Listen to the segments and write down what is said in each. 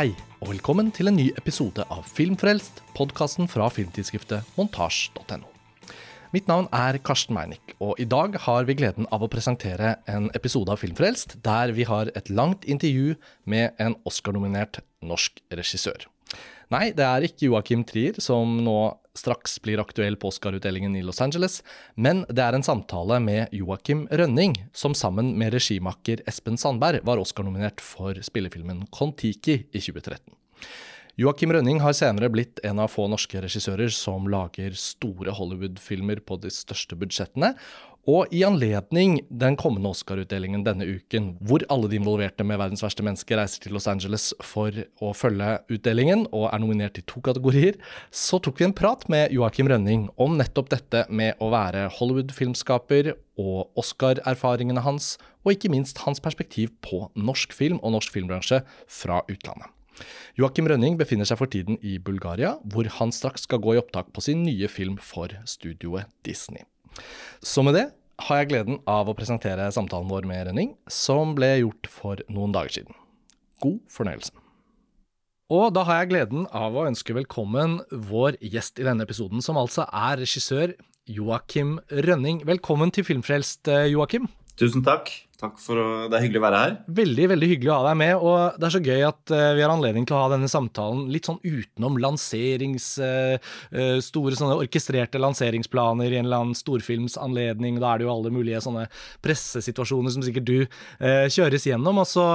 Hei, og velkommen til en ny episode av Filmfrelst, podkasten fra filmtidsskriftet montasj.no. Mitt navn er Karsten Meinick, og i dag har vi gleden av å presentere en episode av Filmfrelst der vi har et langt intervju med en Oscar-nominert norsk regissør. Nei, det er ikke Joakim Trier, som nå straks blir aktuell på Oscar-utdelingen i Los Angeles, men det er en samtale med Joakim Rønning, som sammen med regimaker Espen Sandberg var Oscar-nominert for spillefilmen Kon-Tiki i 2013. Joakim Rønning har senere blitt en av få norske regissører som lager store Hollywood-filmer på de største budsjettene, og i anledning den kommende Oscar-utdelingen denne uken, hvor alle de involverte med verdens verste mennesker reiser til Los Angeles for å følge utdelingen, og er nominert i to kategorier, så tok vi en prat med Joakim Rønning om nettopp dette med å være Hollywood-filmskaper og Oscar-erfaringene hans, og ikke minst hans perspektiv på norsk film og norsk filmbransje fra utlandet. Joakim Rønning befinner seg for tiden i Bulgaria, hvor han straks skal gå i opptak på sin nye film for studioet Disney. Så med det har jeg gleden av å presentere samtalen vår med Rønning, som ble gjort for noen dager siden. God fornøyelse. Og da har jeg gleden av å ønske velkommen vår gjest i denne episoden, som altså er regissør Joakim Rønning. Velkommen til Filmfrelst, Joakim. Tusen takk. Takk for å, Det er hyggelig å være her. Veldig veldig hyggelig å ha deg med. og Det er så gøy at uh, vi har anledning til å ha denne samtalen litt sånn utenom lanserings... Uh, uh, store sånne orkestrerte lanseringsplaner i en eller annen storfilmsanledning. Da er det jo alle mulige sånne pressesituasjoner som sikkert du kjøres gjennom. og så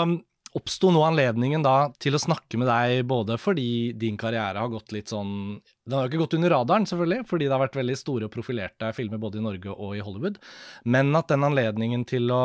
oppsto nå anledningen da til å snakke med deg både fordi din karriere har gått litt sånn Den har jo ikke gått under radaren, selvfølgelig, fordi det har vært veldig store og profilerte filmer både i Norge og i Hollywood, men at den anledningen til å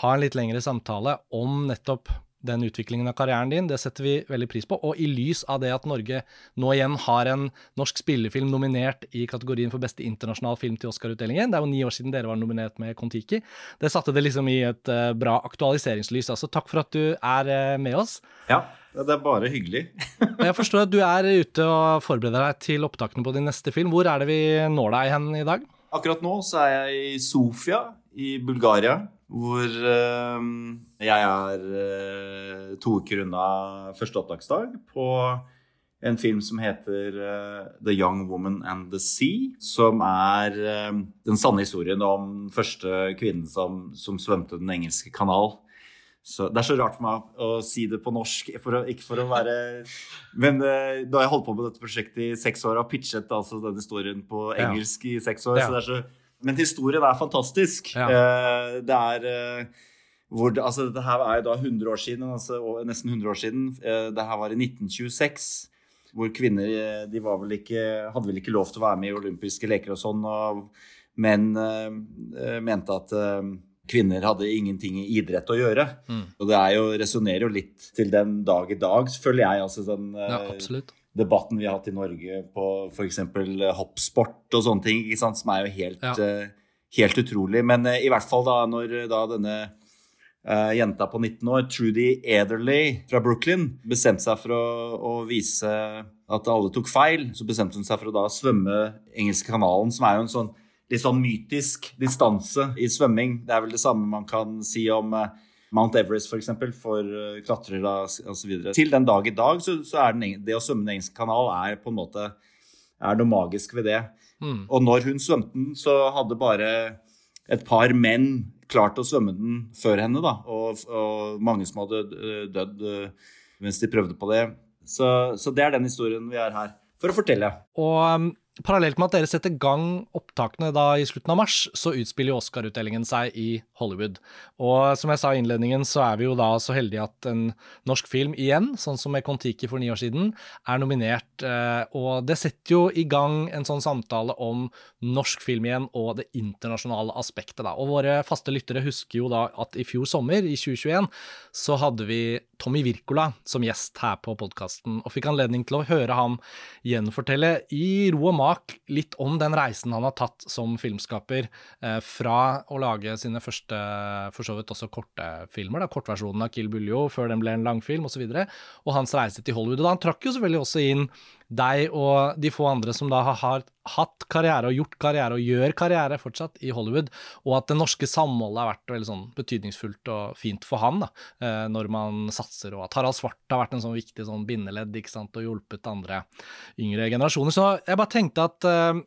ha en litt lengre samtale om nettopp den utviklingen av karrieren din. Det setter vi veldig pris på. Og i lys av det at Norge nå igjen har en norsk spillefilm nominert i kategorien for beste internasjonal film til Oscar-utdelingen, det er jo ni år siden dere var nominert med Kon-Tiki, det satte det liksom i et uh, bra aktualiseringslys. Altså takk for at du er uh, med oss. Ja, det er bare hyggelig. jeg forstår at du er ute og forbereder deg til opptakene på din neste film. Hvor er det vi når deg hen i dag? Akkurat nå så er jeg i Sofia i Bulgaria hvor uh, jeg er uh, to uker unna første opptaksdag på en film som heter uh, The Young Woman and the Sea. Som er den sanne historien om første kvinnen som, som svømte Den engelske kanal. Så Det er så rart for meg å si det på norsk, for å, ikke for å være Men da har jeg holdt på med dette prosjektet i seks år og pitchet altså den historien på engelsk ja. i seks år, ja. så det er så men historien er fantastisk. Ja. Eh, det er eh, hvor altså, Dette her er da 100 år siden, altså, nesten 100 år siden. Eh, det her var i 1926. Hvor kvinner de var vel ikke, hadde vel ikke lov til å være med i olympiske leker og sånn. Og menn mente at kvinner hadde ingenting i idrett å gjøre. Mm. Og det er resonnerer jo litt til den dag i dag, føler jeg. altså den, ja, absolutt debatten vi har hatt i Norge på f.eks. Eh, hoppsport og sånne ting, som er jo helt, ja. uh, helt utrolig. Men uh, i hvert fall da når da denne uh, jenta på 19 år, Trudy Ederley fra Brooklyn, bestemte seg for å, å, vise at alle tok feil, så bestemte hun seg for å da svømme Engelske kanalen, som er jo en sånn litt sånn mytisk distanse i svømming. Det er vel det samme man kan si om uh, Mount Everest f.eks. for, for uh, klatrere osv. Til den dag i dag så, så er den, det å svømme Den engelske kanal er på en måte er noe magisk ved det. Mm. Og når hun svømte den, så hadde bare et par menn klart å svømme den før henne. da, Og, og mange som hadde eh, dødd uh, mens de prøvde på det. Så, så, det er den historien vi er her for å fortelle. Og um, Parallelt med at dere setter gang opptakene da i slutten av mars, så utspiller jo Oscar-utdelingen seg i Hollywood. Og som jeg sa i innledningen, så er vi jo da så heldige at en norsk film igjen, sånn som med Kon-Tiki for ni år siden, er nominert. Eh, og det setter jo i gang en sånn samtale om norsk film igjen og det internasjonale aspektet, da. Og våre faste lyttere husker jo da at i fjor sommer, i 2021, så hadde vi Tommy Wirkola som gjest her på podkasten, og fikk anledning til å høre ham gjenfortelle i ro og mak litt om den reisen han har tatt som filmskaper, eh, fra å lage sine første, for så vidt også korte filmer, da, kortversjonen av Kill Buljo før den ble en langfilm, osv., og, så og hans reise til Hollywood. Og han trakk jo selvfølgelig også inn deg og de få andre som da har hatt karriere og gjort karriere og gjør karriere fortsatt i Hollywood, og at det norske samholdet har vært veldig sånn betydningsfullt og fint for han da, eh, når man satser, og at Harald Svart har vært en sånn viktig sånn bindeledd ikke sant, og hjulpet andre yngre generasjoner. Så jeg bare tenkte at eh,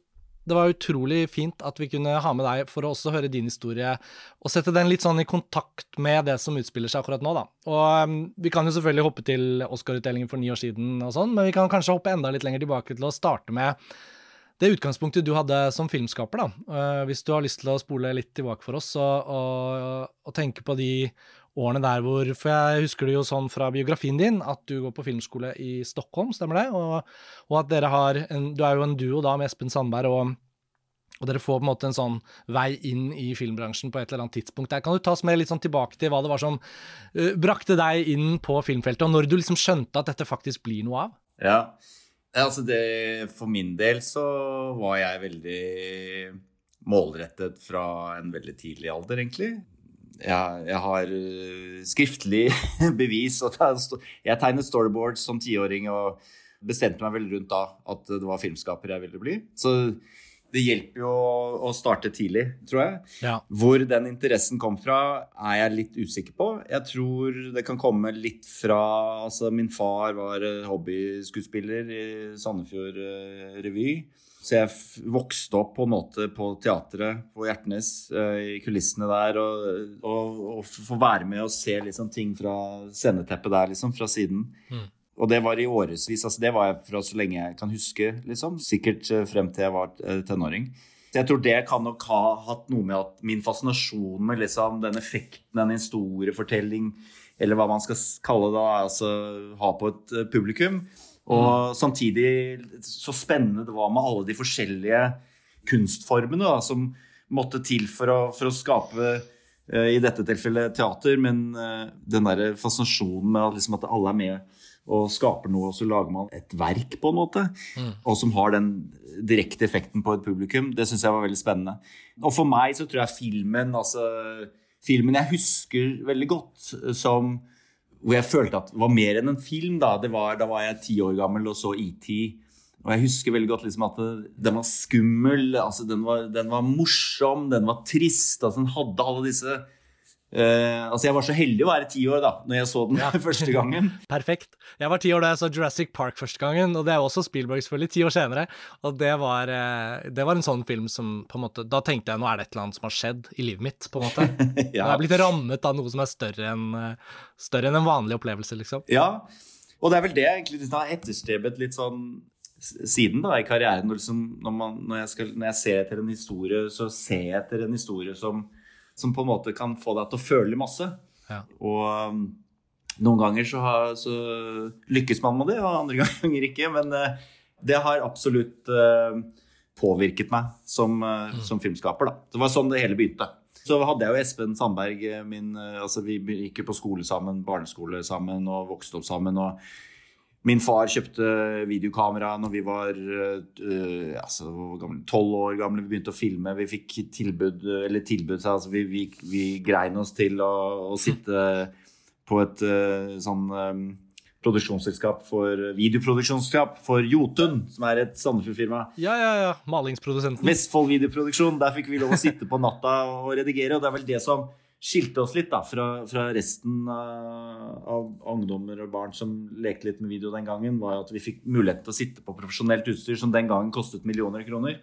det var utrolig fint at vi kunne ha med deg for å også høre din historie, og sette den litt sånn i kontakt med det som utspiller seg akkurat nå, da. Og um, vi kan jo selvfølgelig hoppe til Oscar-utdelingen for ni år siden og sånn, men vi kan kanskje hoppe enda litt lenger tilbake til å starte med det utgangspunktet du hadde som filmskaper, da. Uh, hvis du har lyst til å spole litt tilbake for oss og, og, og tenke på de årene der hvor For jeg husker det jo sånn fra biografien din at du går på filmskole i Stockholm, stemmer det? Og, og at dere har en, Du er jo en duo da med Espen Sandberg, og, og, dere får på en måte en sånn vei inn i filmbransjen på et eller annet tidspunkt. Der kan du ta oss med litt sånn tilbake til hva det var som uh, brakte deg inn på filmfeltet, og når du liksom skjønte at dette faktisk blir noe av? Ja, altså det For min del så var jeg veldig målrettet fra en veldig tidlig alder, egentlig jeg, jeg, har eh, skriftlig bevis. jeg tegnet storyboards som tiåring og bestemte meg veldig rundt da at det var filmskaper jeg ville bli. Så det hjelper jo å starte tidlig, tror jeg. Ja. Hvor den interessen kom fra, er jeg litt usikker på. Jeg tror det kan komme litt fra Altså, min far var eh, hobbyskuespiller i Sandefjord eh, revy. Så jeg vokste opp på en måte på teatret på Hjertnes, uh, i kulissene der, og, og, og få være med og se liksom ting fra sceneteppet der, liksom, fra siden. Mm. Og det var i årevis. Altså det var jeg fra så lenge jeg kan huske, liksom. Sikkert uh, frem til jeg var uh, tenåring. Så jeg tror det kan nok ha hatt noe med at min fascinasjon med liksom, den effekten, en historiefortelling, eller hva man skal kalle det, altså ha på et publikum, og mm. samtidig så spennende det var med alle de forskjellige kunstformene da, som måtte til for å, for å skape uh, i dette tilfellet teater, men uh, den der fascinasjonen med at, liksom, at, alle er med og skaper noe, og så lager man et verk, på en måte, mm. og som har den direkte effekten på et publikum, det syns jeg var veldig spennende. Og for meg så tror jeg filmen, altså Filmen jeg husker veldig godt som hvor jeg følte at det var mer enn en film. Da var, da var jeg ti år gammel og så ET. Og jeg husker veldig godt liksom at den var skummel, altså den, var, den var morsom, den var trist. altså Den hadde alle disse Uh, altså Jeg var så heldig å være ti år da når jeg så den ja. første gangen. Perfekt. Jeg var ti år da jeg så Jurassic Park første gangen, og det er også Spielberg selvfølgelig, ti år senere. Og det var, uh, det var, en sånn film som på en måte Da tenkte jeg nå er det et eller annet som har skjedd i livet mitt, på en måte. ja. Jeg er blitt rammet av noe som er større enn uh, større enn en vanlig opplevelse, liksom. Ja, og det er vel det jeg egentlig har etterstrebet litt sånn siden da i karrieren. Når, liksom, når, man, når, jeg skal, når jeg ser etter en historie, så ser jeg etter en historie som som på en måte kan få deg til å føle masse. Ja. Og um, noen ganger så, har, så, lykkes man med det, og andre ganger ikke. Men uh, det har absolutt uh, påvirket meg som, uh, mm. som, filmskaper. Da. Det var sånn det hele begynte. Så hadde jeg jo Espen Sandberg min, altså Vi gikk jo på skole sammen, barneskole sammen og vokste opp sammen. og Min far kjøpte videokamera når vi var uh, altså, år gamle. Vi begynte å filme. Vi fikk tilbud, eller tilbud altså, vi, vi, vi, grein oss til å, å sitte på et uh, sånn um, produksjonsselskap for videoproduksjonsselskap for Jotun, som er et Sandefjord-firma. Ja, ja, ja. Malingsprodusenten. Vestfold Videoproduksjon. Der fikk vi lov å sitte på natta og redigere, og det er vel det som skilte oss litt da, fra, fra resten av, av, ungdommer og barn som lekte litt med video den gangen, var at vi fikk mulighet til å sitte på profesjonelt utstyr som den gangen kostet millioner kroner.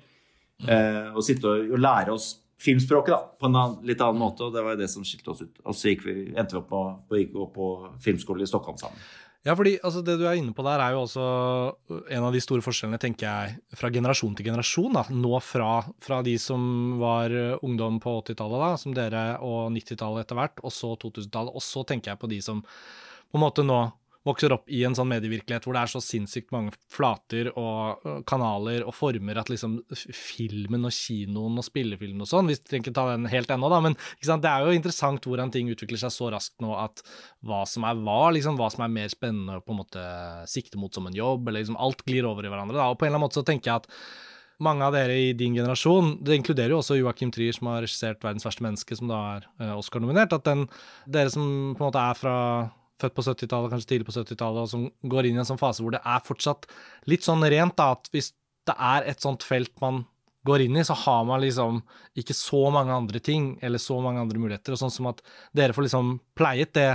Mm. Og sitte og, og, lære oss filmspråket da, på en annen, litt annen måte. Og det var det som skilte oss ut. Og så vi, endte vi opp med å opp på filmskole i Stockholm sammen. Ja, fordi altså, det du er inne på der, er jo også en av de store forskjellene, tenker jeg, fra generasjon til generasjon. da, Nå fra, fra de som var ungdom på 80-tallet, da, som dere, og 90-tallet etter hvert, og så 2000-tallet. Og så tenker jeg på de som på en måte nå vokser opp i en sånn medievirkelighet hvor det er så sinnssykt mange flater og kanaler og former at liksom filmen og kinoen og spillefilmen og sånn Vi trenger ikke ta den helt ennå, da, men det er jo interessant hvordan ting utvikler seg så raskt nå at hva som er hva, liksom, hva som er mer spennende å på en måte sikte mot som en jobb, eller liksom alt glir over i hverandre. Da. Og på en eller annen måte så tenker jeg at mange av dere i din generasjon, det inkluderer jo også Joakim Trier, som har regissert 'Verdens verste menneske', som da er uh, Oscar-nominert, at den, dere som på en måte er fra født på 70-tallet, kanskje tidlig på 70-tallet, og som går inn i en sånn fase hvor det er fortsatt litt sånn rent, da, at hvis det er et sånt felt man går inn i, så har man liksom ikke så mange andre ting, eller så mange andre muligheter. og Sånn som at dere får liksom pleiet det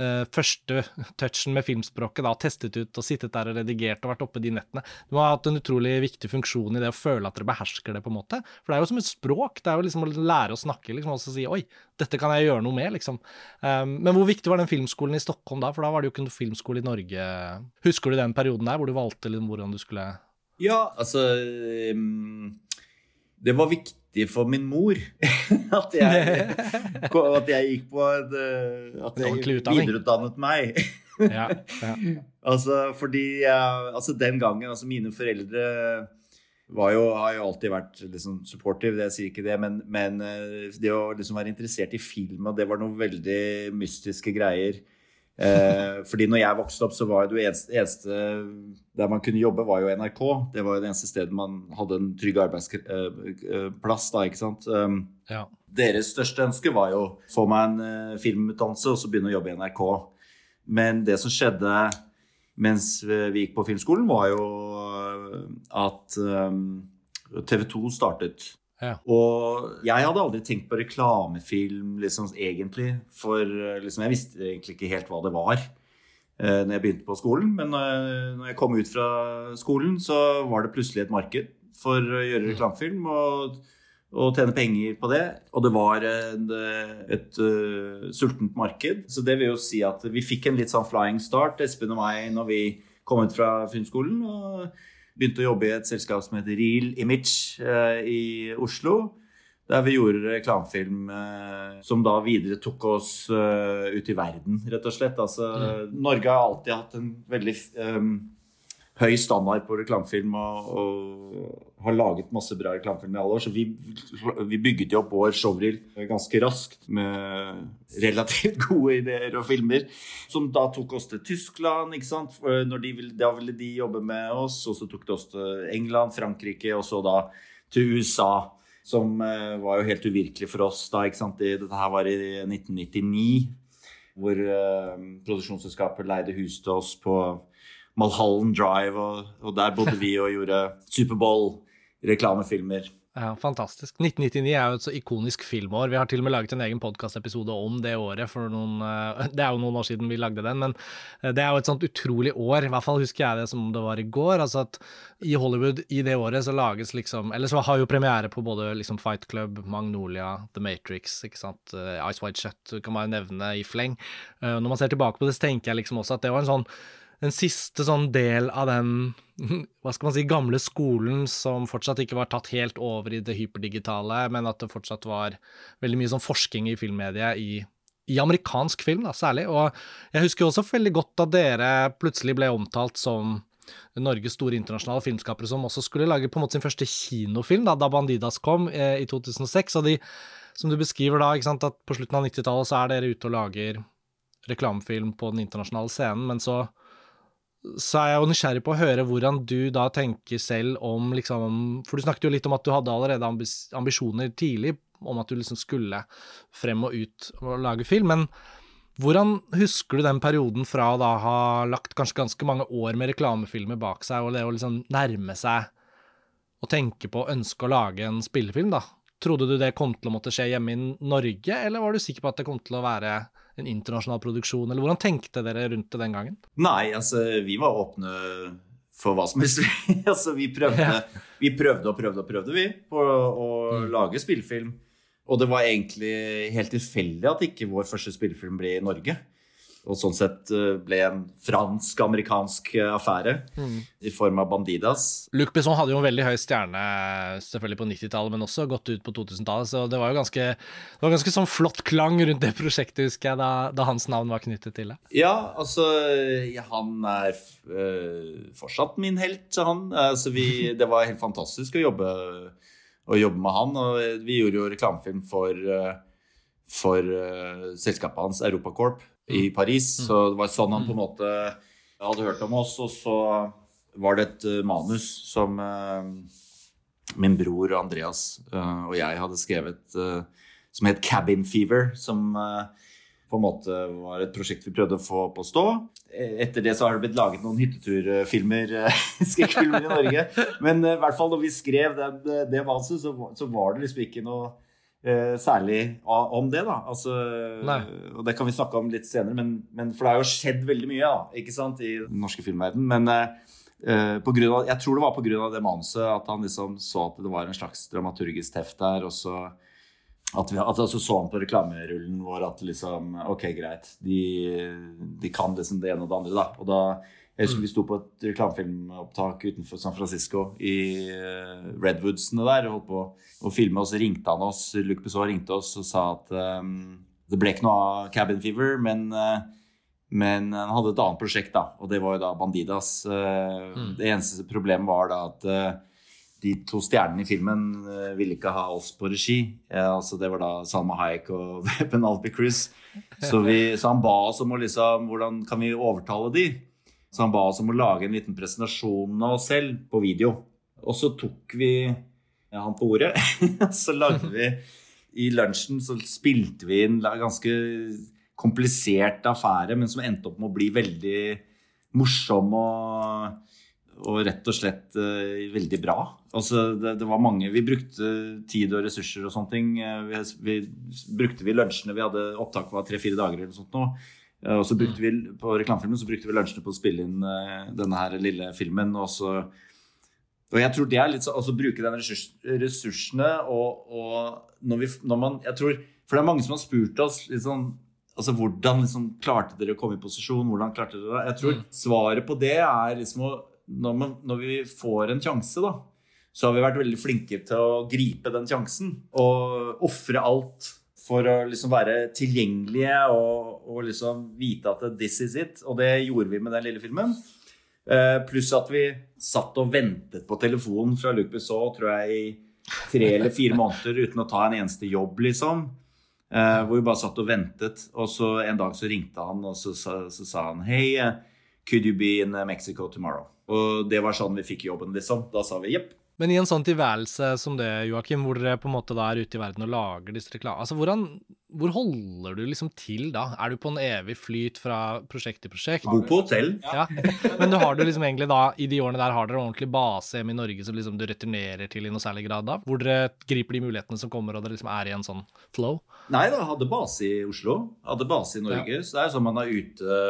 uh, første touchen med filmspråket, da, testet ut og sittet der og redigert og vært oppe de nettene. Du har hatt en utrolig viktig funksjon i det å føle at dere behersker det, på en måte. For det er jo som et språk. Det er jo liksom å lære å snakke, liksom, og så si oi, dette kan jeg gjøre noe med, liksom. Um, men hvor viktig var den filmskolen i Stockholm da? For da var det jo ikke noen filmskole i Norge. Husker du den perioden der hvor du valgte liksom, hvordan du skulle Ja, altså um det var viktig for min mor at jeg, at jeg gikk på et eh, At jeg videreutdannet meg. ja, ja. Altså, fordi altså, den gangen Altså, mine foreldre var jo, har jo alltid vært liksom, supportive, jeg sier ikke det, men, men eh, det å liksom være interessert i film, og det var noen veldig mystiske greier. Eh, fordi når jeg vokste opp, så var det eneste, eneste, der man kunne jobbe, var jo NRK. Det var jo det eneste stedet man hadde en trygg arbeidsplass. Eh, eh, da, ikke sant? Um, ja. Deres største ønske var jo å få meg en uh, filmutdannelse og så begynne å jobbe i NRK. Men det som skjedde mens vi gikk på filmskolen, var jo at um, TV 2 startet. Ja. Og jeg hadde aldri tenkt på reklamefilm liksom, egentlig. For liksom, jeg visste egentlig ikke helt hva det var eh, når jeg begynte på skolen. Men eh, når jeg kom ut fra skolen, så var det plutselig et marked for å gjøre mm. reklamefilm. Og, og tjene penger på det. Og det var en, et uh, sultent marked. Så det vil jo si at vi fikk en litt sånn flying start, Espen og meg, når vi kom ut fra filmskolen. og begynte å jobbe i et selskap som heter Real Image eh, i Oslo. Der vi gjorde reklamefilm eh, som da videre tok oss eh, ut i verden, rett og slett. Altså, mm. Norge har alltid hatt en veldig um, høy standard på reklamefilm og, og, har laget masse bra reklamefilm i alle år. Så vi, vi bygget jo opp vår showreel ganske raskt med relativt gode ideer og filmer. Som da tok oss til Tyskland, ikke sant. De ville, da ville de jobbe med oss. Og så tok det oss til England, Frankrike, og så da til USA. Som eh, var jo helt uvirkelig for oss da. ikke sant? Dette her var i 1999. Hvor uh, produksjonsselskapet leide hus til oss på Malhallen Drive, og, og der bodde vi og gjorde Superbowl-reklamefilmer. Ja, Fantastisk. 1999 er jo et så ikonisk filmår. Vi har til og med laget en egen podkastepisode om det året. for noen, eh, Det er jo noen år siden vi lagde den, men eh, det er jo et sånt utrolig år. I hvert fall husker jeg det som om det var i går. altså at I Hollywood i det året så lages liksom Eller så har jo premiere på både liksom Fight Club, Magnolia, The Matrix, ikke sant, eh, Ice White Shut kan man jo nevne i fleng. Når man ser tilbake på det, så tenker jeg liksom også at det var en sånn en siste sånn del av den hva skal man si, gamle skolen som fortsatt ikke var tatt helt over i det hyperdigitale, men at det fortsatt var veldig mye sånn forskning i filmmediet i, i amerikansk film, da, særlig. Og jeg husker også veldig godt at dere plutselig ble omtalt som Norges store internasjonale filmskapere som også skulle lage på en måte sin første kinofilm da, da Bandidas kom eh, i 2006. Og de, som du beskriver da, ikke sant, at på slutten av 90-tallet så er dere ute og lager reklamefilm på den internasjonale scenen, men så så er jeg jo nysgjerrig på å høre hvordan du da tenker selv om liksom For du snakket jo litt om at du hadde allerede ambisjoner tidlig om at du liksom skulle frem og ut og lage film, men hvordan husker du den perioden fra å da ha lagt kanskje ganske mange år med reklamefilmer bak seg, og det å liksom nærme seg å tenke på å ønske å lage en spillefilm, da? Trodde du det kom til å måtte skje hjemme i Norge, eller var du sikker på at det kom til å være en internasjonal produksjon, eller hvordan tenkte dere rundt det den gangen? Nei, altså vi var åpne for hva som helst. altså, vi, prøvde, vi prøvde og prøvde og prøvde, vi, på å mm. lage spillefilm. Og det var egentlig helt tilfeldig at ikke vår første spillefilm ble i Norge og sånn sett eh, ble en fransk-amerikansk eh, affære mm. i form av Bandidas. Luc Besson hadde jo en veldig høy stjerne selvfølgelig på 90-tallet, men også gått ut på 2000-tallet, så det var jo ganske, det var ganske sånn flott klang rundt det prosjektet, husker jeg, da, da hans navn var knyttet til det. Ja, altså Han er øh, fortsatt min helt, han. Altså, vi, det var helt fantastisk å jobbe, å jobbe med han, og vi gjorde jo reklamefilm for for uh, selskapet hans, Europacorp i mm. Paris. Mm. Så det var sånn han på en mm. måte hadde hørt om oss. Og så var det et uh, manus som uh, min bror Andreas uh, og jeg hadde skrevet som het 'Cabin Fever'. Som på en måte var et prosjekt vi prøvde å få opp å stå. Etter det så har det blitt laget noen hytteturfilmer skrekkfilmer i Norge. Men i hvert fall når vi skrev det, det manuset, så, så var det liksom ikke noe eh, særlig om det, da. Altså, og det kan vi snakke om litt senere, men, men, for det har jo skjedd veldig mye da, ikke sant, i den norske filmverdenen. Men eh, på grunn av, jeg tror det var pga. det manuset at han liksom så at det var en slags dramaturgisk teft der. og så at vi at altså så han på reklamerullen vår at liksom Ok, greit. De, de, kan liksom det ene og det andre, da. Og da jeg husker vi sto på et reklamefilmopptak utenfor San Francisco i uh, Redwoodsene der og holdt på å filme, og så ringte han oss. Luc Besson ringte oss og sa at um, det ble ikke noe av Cabin Fever, men, uh, men han hadde et annet prosjekt, da, og det var jo da Bandidas. Uh, mm. Det eneste problemet var da at de to stjernene i filmen ville ikke ha oss på regi. Altså det var da Salma Hayek og Penalty Cruise. Så, så, han ba oss om å liksom Hvordan kan vi overtale de? Så han ba oss om å lage en liten presentasjon av oss selv på video. Og så tok vi ja, han på ordet. så lagde vi I lunsjen så spilte vi inn en ganske komplisert affære, men som endte opp med å bli veldig morsom og og rett og slett uh, veldig bra. Altså, det, det, var mange Vi brukte tid og ressurser og sånne ting. Eh, vi, vi brukte vi lunsjene Vi hadde opptak var tre-fire dager eller noe sånt nå. Uh, og så brukte vi på reklamefilmen så brukte vi lunsjene på å spille inn uh, denne her lille filmen. Og, så, og jeg tror det er litt så Altså bruke den ressurs, ressursene og, og når vi når man Jeg tror For det er mange som har spurt oss sånn Altså, Hvordan liksom, klarte dere å komme i posisjon? hvordan klarte dere det? Jeg tror mm. svaret på det er liksom å når, man, når, vi får en sjanse, da, så har vi vært veldig flinke til å gripe den sjansen. Og ofre alt for å liksom være tilgjengelige og, og, liksom vite at this is it. Og det gjorde vi med den lille filmen. Eh, pluss at vi satt og ventet på telefonen fra Luc Besson, tror jeg, i tre eller fire måneder uten å ta en eneste jobb, liksom. Uh, hvor vi bare satt og ventet. Og så en dag så ringte han, og så, så, så sa han Hei, could you be in Mexico tomorrow? Og det var sånn vi fikk jobben, liksom. Da sa vi jepp. Men i en sånn tilværelse som det, Joakim, hvor dere på en måte da er ute i verden og lager disse reklamene, altså hvordan, hvor holder du liksom til da? Er du på en evig flyt fra prosjekt til prosjekt? Bor på hotell. Ja. Men du har du liksom egentlig da, i de årene der, har dere ordentlig base hjemme i Norge som liksom du returnerer til i noe særlig grad da? Hvor dere griper de mulighetene som kommer, og dere liksom er i en sånn flow? Nei da, hadde base i Oslo. Hadde base i Norge. Ja. Så det er sånn man er ute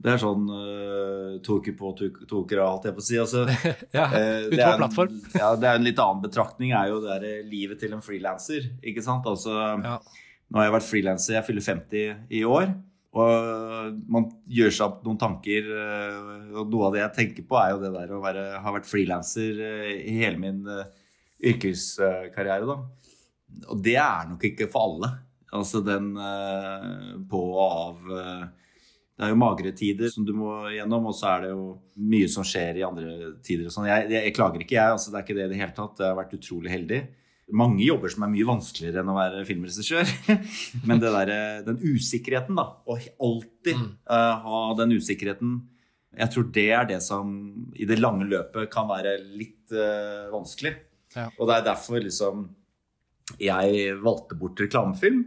det er sånn uh, to uker på, to, to uker av, holdt jeg på å si. Altså, ja, uh, ute plattform. ja, det er en litt annen betraktning, er jo det der, eh, livet til en frilanser. Ikke sant? Altså, ja. Nå har jeg vært frilanser, jeg fyller 50 i år. Og man gjør seg opp noen tanker, og noe av det jeg tenker på, er jo det der å være, ha vært frilanser i hele min yrkeskarriere. Da. Og det er nok ikke for alle. Altså den på og av det er jo magre tider som du må gjennom, og så er det jo mye som skjer i andre tider. og sånn. Jeg, jeg, jeg, klager ikke, jeg. altså Det er ikke det i det hele tatt. Jeg har vært utrolig heldig. Mange jobber som er mye vanskeligere enn å være filmregissør. Men det der, den usikkerheten, da. Å alltid mm. uh, ha den usikkerheten Jeg tror det er det som i det lange løpet kan være litt uh, vanskelig. Ja. Og det er derfor liksom jeg valgte bort reklamefilm.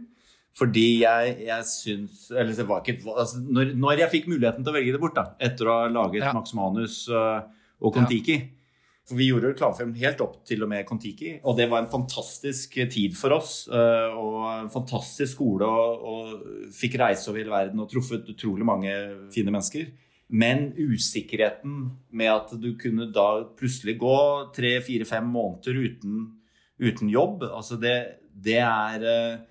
Fordi jeg, jeg syns Eller det var ikke altså, når, når, jeg fikk muligheten til å velge det bort, da, etter å ha laget ja. Max Manus uh, og Kon-Tiki. For vi gjorde reklamefilm helt opp til og med Kon-Tiki, og det var en fantastisk tid for oss. Uh, og en fantastisk skole, og, og fikk reise over hele verden og truffet utrolig mange fine mennesker. Men usikkerheten med at du kunne da plutselig gå tre-fire-fem måneder uten, uten jobb, altså det, det er uh,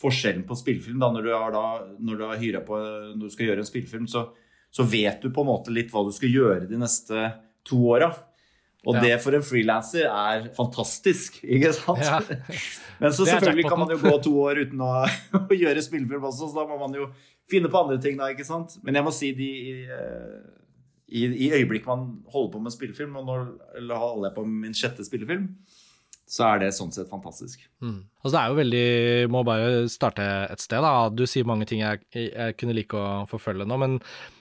forskjellen på spillefilm. Da, når du har, da, når du har hyra på når du skal gjøre en spillefilm, så, så, vet du på en måte litt hva du skal gjøre de neste to åra. Og ja. det for en frilanser er fantastisk, ikke sant? Ja. Men så selvfølgelig kan man jo gå to år uten å, å gjøre spillefilm også, så da må man jo finne på andre ting da, ikke sant? Men jeg må si de i, i øyeblikket man holder på med spillefilm, og nå holder jeg på med min sjette spillefilm, så er det sånn sett fantastisk. Mm. Altså det er jo veldig Må bare starte et sted, da. Du sier mange ting jeg, jeg kunne like å forfølge nå, men,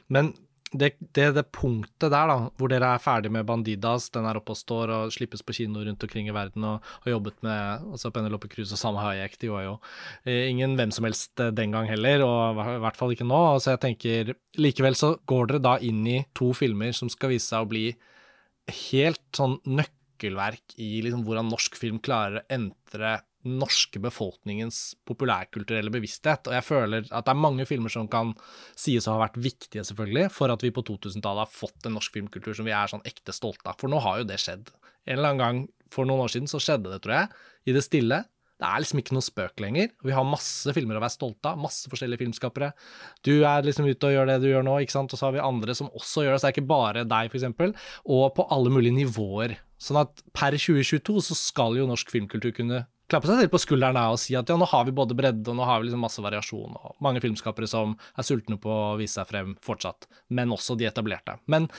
men det, det, det, punktet der, da, hvor dere er ferdig med Bandidas, den er oppe og står og slippes på kino rundt omkring i verden, og har jobbet med altså Penelope Cruz og Sam Hayek, de var jo eh, ingen hvem som helst eh, den gang heller, og i hvert fall ikke nå. Så jeg tenker Likevel så går dere da inn i to filmer som skal vise seg å bli helt sånn nøkkelverk i liksom hvordan norsk film klarer å entre norske befolkningens populærkulturelle bevissthet. Og jeg føler at det er mange filmer som kan sies å ha vært viktige, selvfølgelig, for at vi på 2000-tallet har fått en norsk filmkultur som vi er sånn ekte stolte av. For nå har jo det skjedd. En eller annen gang for noen år siden så skjedde det, tror jeg, i det stille. Det er liksom ikke noe spøk lenger. Vi har masse filmer å være stolte av, masse forskjellige filmskapere. Du er liksom ute og gjør det du gjør nå, ikke sant, og så har vi andre som også gjør det. Så det er ikke bare deg, eksempel. Og på alle mulige nivåer. Sånn at per 2022 så skal jo norsk filmkultur kunne klappe seg selv på skulderen og si at ja, nå har vi både bredde og nå har vi liksom masse variasjon. og Mange filmskapere som er sultne på å vise seg frem fortsatt, men også de etablerte. Men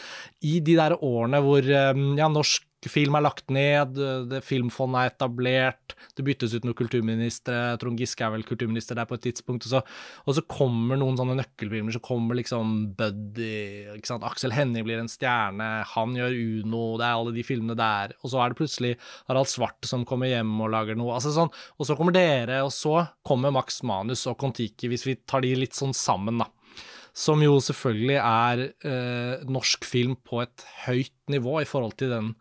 i de der årene hvor eh, ja, norsk film er lagt ned, det, Filmfondet er etablert, det byttes ut noen kulturministre, Trond Giske er vel kulturminister der på et tidspunkt, og så, og så kommer noen sånne nøkkelfilmer, så kommer liksom Buddy, ikke sant? Aksel Hennie blir en stjerne, han gjør Uno, det er alle de filmene der, og så er det plutselig Harald Svart som kommer hjem og lager noe, altså sånn, og så kommer dere, og så kommer Max Manus og Kon-Tiki, hvis vi tar de litt sånn sammen, da. Som jo selvfølgelig er eh, norsk film på et høyt nivå i forhold til den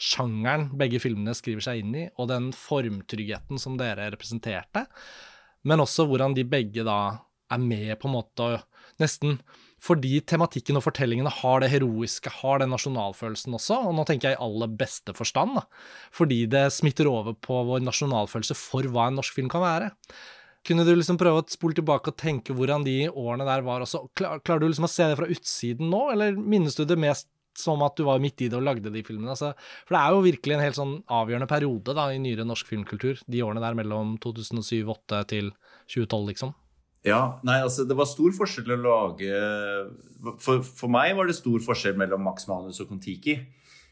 sjangeren begge filmene skriver seg inn i, og den formtryggheten som dere representerte, men også hvordan de begge da er med på en måte og nesten fordi tematikken og fortellingene har det heroiske, har den nasjonalfølelsen også, og nå tenker jeg i aller beste forstand, da, fordi det smitter over på vår nasjonalfølelse for hva en norsk film kan være. Kunne du liksom prøve å spole tilbake og tenke hvordan de årene der var også? Klar, klarer du liksom å se det fra utsiden nå, eller minnes du det mest som at du var midt i det og lagde de filmene. Altså, for det er jo virkelig en helt sånn avgjørende periode da, i nyere norsk filmkultur. De årene der mellom 2007-2008 til 2012, liksom. Ja, nei, altså det var stor forskjell å lage for, for, meg var det stor forskjell mellom Max Manus og Kon-Tiki.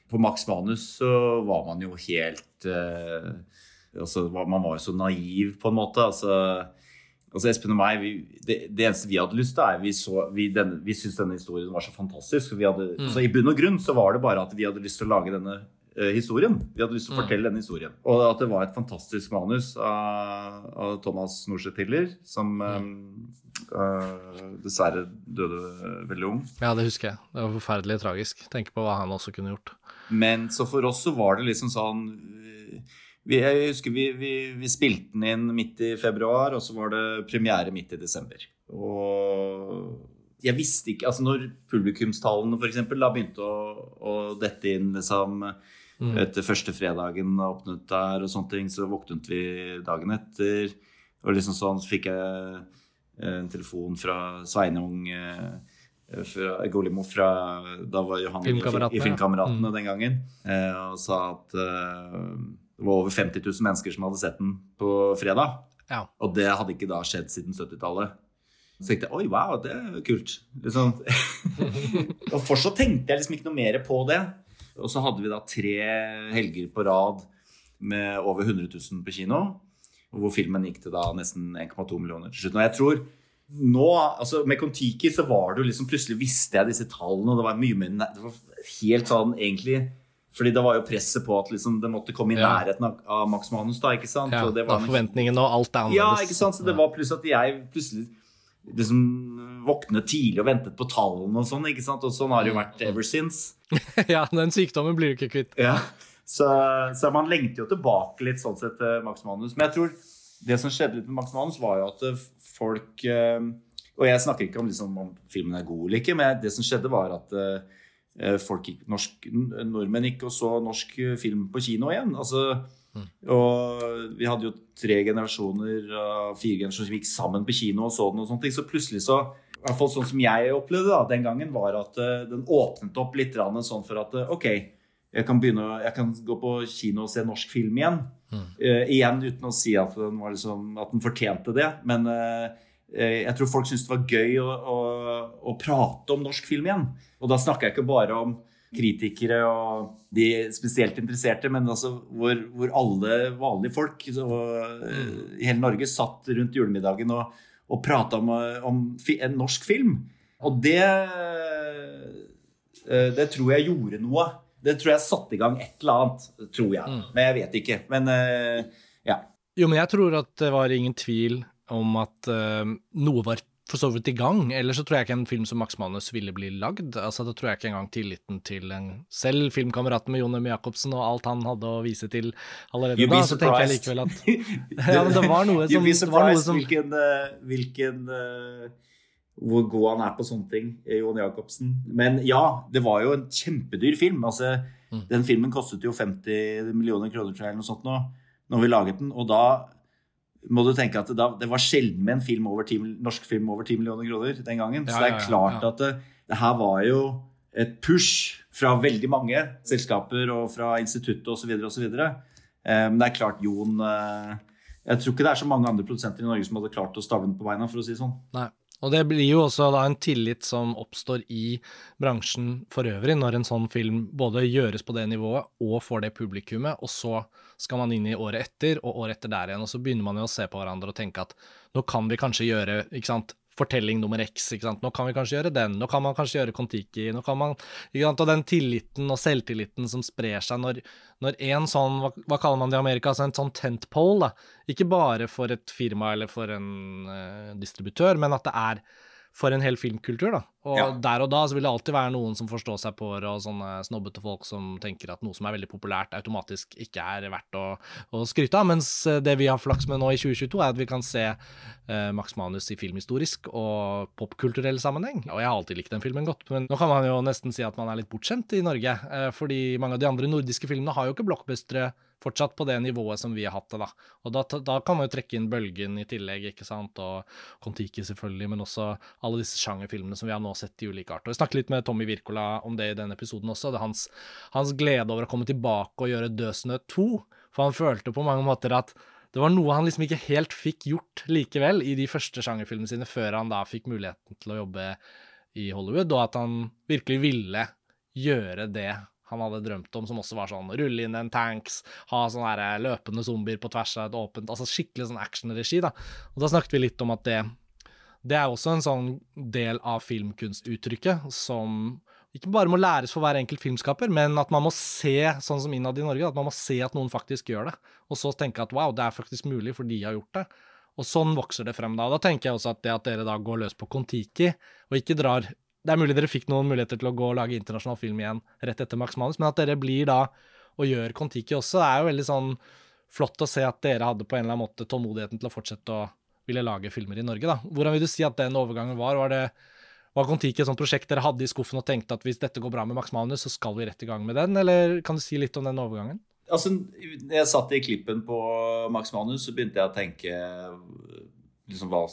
På Max Manus så var man jo helt eh, altså, Man var jo så naiv, på en måte. altså altså Espen og meg, vi, det, det, eneste vi hadde lyst til, er vi, så, vi, denne, vi syntes denne historien var så fantastisk. Vi hadde, mm. Så I bunn og grunn så var det bare at vi hadde lyst til å lage denne uh, historien. Vi hadde lyst til å mm. fortelle mm. denne historien. Og at det var et fantastisk manus av, av Thomas Norseth Hiller, som um, uh, dessverre døde veldig ung. Ja, det husker jeg. Det var forferdelig tragisk. Tenk på hva han også kunne gjort. Men så for oss så var det liksom sånn vi, jeg husker vi, vi, vi, spilte den inn midt i februar, og så var det premiere midt i desember. Og jeg visste ikke Altså når publikumstallene f.eks. begynte å, å, dette inn liksom mm. etter første fredagen åpnet der og sånne ting, så våknet vi dagen etter. Og liksom sånn så fikk jeg en telefon fra Sveinung eh, fra Golimo fra Da var jo han i, i Filmkameratene mm. den gangen. Eh, og sa at det var over 50 000 mennesker som hadde sett den på fredag. Ja. Og det hadde ikke da skjedd siden 70-tallet. Så tenkte jeg oi, wow, det er kult. Liksom. og fortsatt tenkte jeg liksom ikke noe mer på det. Og så hadde vi da tre helger på rad med over 100 000 på kino. Hvor filmen gikk til da nesten 1,2 millioner til slutt. Og jeg tror nå, altså Med Kon-Tiki så var det jo liksom Plutselig visste jeg disse tallene, og det var mye mer Det var helt sånn egentlig fordi det var jo presset på at liksom, det måtte komme i nærheten av, av Max Manus. da, ikke sant? Ja, og det var da forventningen og alt er annerledes. Ja, ikke sant? Så det var pluss at jeg plutselig liksom våknet tidlig og ventet på tallene og sånn. ikke sant? Og sånn har det jo vært ever since. ja, den sykdommen blir du ikke kvitt. Ja, så, så, man lengter jo tilbake litt sånn sett til Max Manus. Men jeg tror det som skjedde litt med Max Manus, var jo at folk eh, Og jeg snakker ikke om, liksom, om filmen er god eller ikke, men det som skjedde, var at eh, Eh, folk, norsk, nordmenn gikk og så norsk film på kino igjen. Altså, mm. og vi hadde jo tre generasjoner fire generasjoner som gikk sammen på kino og så den. og ting, Så plutselig så i hvert fall sånn som jeg opplevde da, den gangen, var at uh, den åpnet opp litt sånn for at uh, OK, jeg kan, begynne, jeg kan gå på kino og se norsk film igjen. Mm. Uh, igjen uten å si at den, liksom, at den fortjente det. Men Eh, jeg tror folk syntes det var gøy å, å, å, prate om norsk film igjen. Og da snakker jeg ikke bare om kritikere og de spesielt interesserte, men altså hvor, hvor alle vanlige folk så, mm. i hele Norge satt rundt julemiddagen og, og prata om, om, en norsk film. Og det, Eh, det tror jeg gjorde noe. Det tror jeg satte i gang et eller annet, tror jeg. Mm. Men jeg vet ikke. Men eh, ja. Jo, men jeg tror at det var ingen tvil om at eh, noe var for så vidt i gang. Ellers så tror jeg ikke en film som Max Manus ville bli lagd. Altså, Da tror jeg ikke engang tilliten til en selv filmkameraten med Jon M. Jacobsen og alt han hadde å vise til allerede da, så tenker jeg likevel at Ja, men det var noe som, You'd be det var noe surprised som hvilken, eh, hvilken uh, Hvor god han er på sånne ting, Jon Jacobsen. Men ja, det var jo en kjempedyr film. Altså, Mm. Den filmen kostet jo 50 millioner kroner, tror jeg, eller noe sånt nå, når vi laget den. Og da må du tenke at det, da, det var sjelden med en film over 10, norsk film over 10 millioner kroner den gangen. Ja, Så det er klart ja. at det, det her var jo et push fra veldig mange selskaper og fra instituttet osv. osv. Eh, Men det er klart, Jon eh, Jeg tror ikke det er så mange andre produsenter i Norge som hadde klart å stable den på beina, for å si det sånn. Nei. Og det blir jo også da en tillit som oppstår i bransjen for øvrig, når en sånn film både gjøres på det nivået og får det publikummet, og så skal man inn i året etter og året etter der igjen, og så begynner man jo å se på hverandre og tenke at nå kan vi kanskje gjøre ikke sant, fortelling nummer X, ikke sant? nå kan vi kanskje gjøre den, nå kan man kanskje gjøre Kon-Tiki, nå kan man ikke sant? Og den tilliten og selvtilliten som sprer seg når, når en sånn, hva, hva kaller man det i Amerika, altså en sånn tentpole, da, ikke bare for et firma eller for en uh, distributør, men at det er for en hel filmkultur, da. Og Ja. der og da så vil det alltid være noen som forstår seg på det, og sånne snobbete folk som tenker at noe som er veldig populært, automatisk ikke er verdt å, å skryte av. Mens eh, det vi har flaks med nå i 2022, er at vi kan se uh, Max Manus i filmhistorisk og popkulturell sammenheng. Og jeg har alltid likt den filmen godt, men nå kan man jo nesten si at man er litt bortskjemt i Norge. Uh, fordi mange av de andre nordiske filmene har jo ikke blockbustere fortsatt på det nivået som vi har hatt det, da. Og da, da kan man jo trekke inn Bølgen i tillegg, ikke sant, og Kon-Tiki selvfølgelig, men også alle disse sjangerfilmene som vi har nå sett i ulike arter. Jeg snakket litt med Tommy Wirkola om det i den episoden også, det er hans, hans glede over å komme tilbake og gjøre Dødsnø 2, for han følte på mange måter at det var noe han liksom ikke helt fikk gjort likevel i de første sjangerfilmene sine, før han da fikk muligheten til å jobbe i Hollywood, og at han virkelig ville gjøre det han hadde drømt om, som også var sånn rulle inn en tanks, ha sånne løpende zombier på tvers av et åpent Altså skikkelig sånn actionregi, da. Og da snakket vi litt om at det det er også en sånn del av filmkunstuttrykket som ikke bare må læres for hver enkelt filmskaper, men at man må se, sånn som innad i Norge, at man må se at noen faktisk gjør det, og så tenke at wow, det er faktisk mulig, for de har gjort det. Og sånn vokser det frem da. Da tenker jeg også at det at dere da går løs på Kon-Tiki, og ikke drar Det er mulig dere fikk noen muligheter til å gå og lage internasjonal film igjen rett etter Max Manus, men at dere blir da og gjør Kon-Tiki også, er jo veldig sånn flott å se at dere hadde på en eller annen måte tålmodigheten til å fortsette å ville lage filmer i Norge, da. Hvordan vil du si at den overgangen var? Var det var Kon-Tiki et sånt prosjekt dere hadde i skuffen og tenkte at hvis dette går bra med Max Manus, så skal vi rett i gang med den, eller kan du si litt om den overgangen? Altså, når jeg satt i klippen på Max Manus, så begynte jeg å tenke liksom hva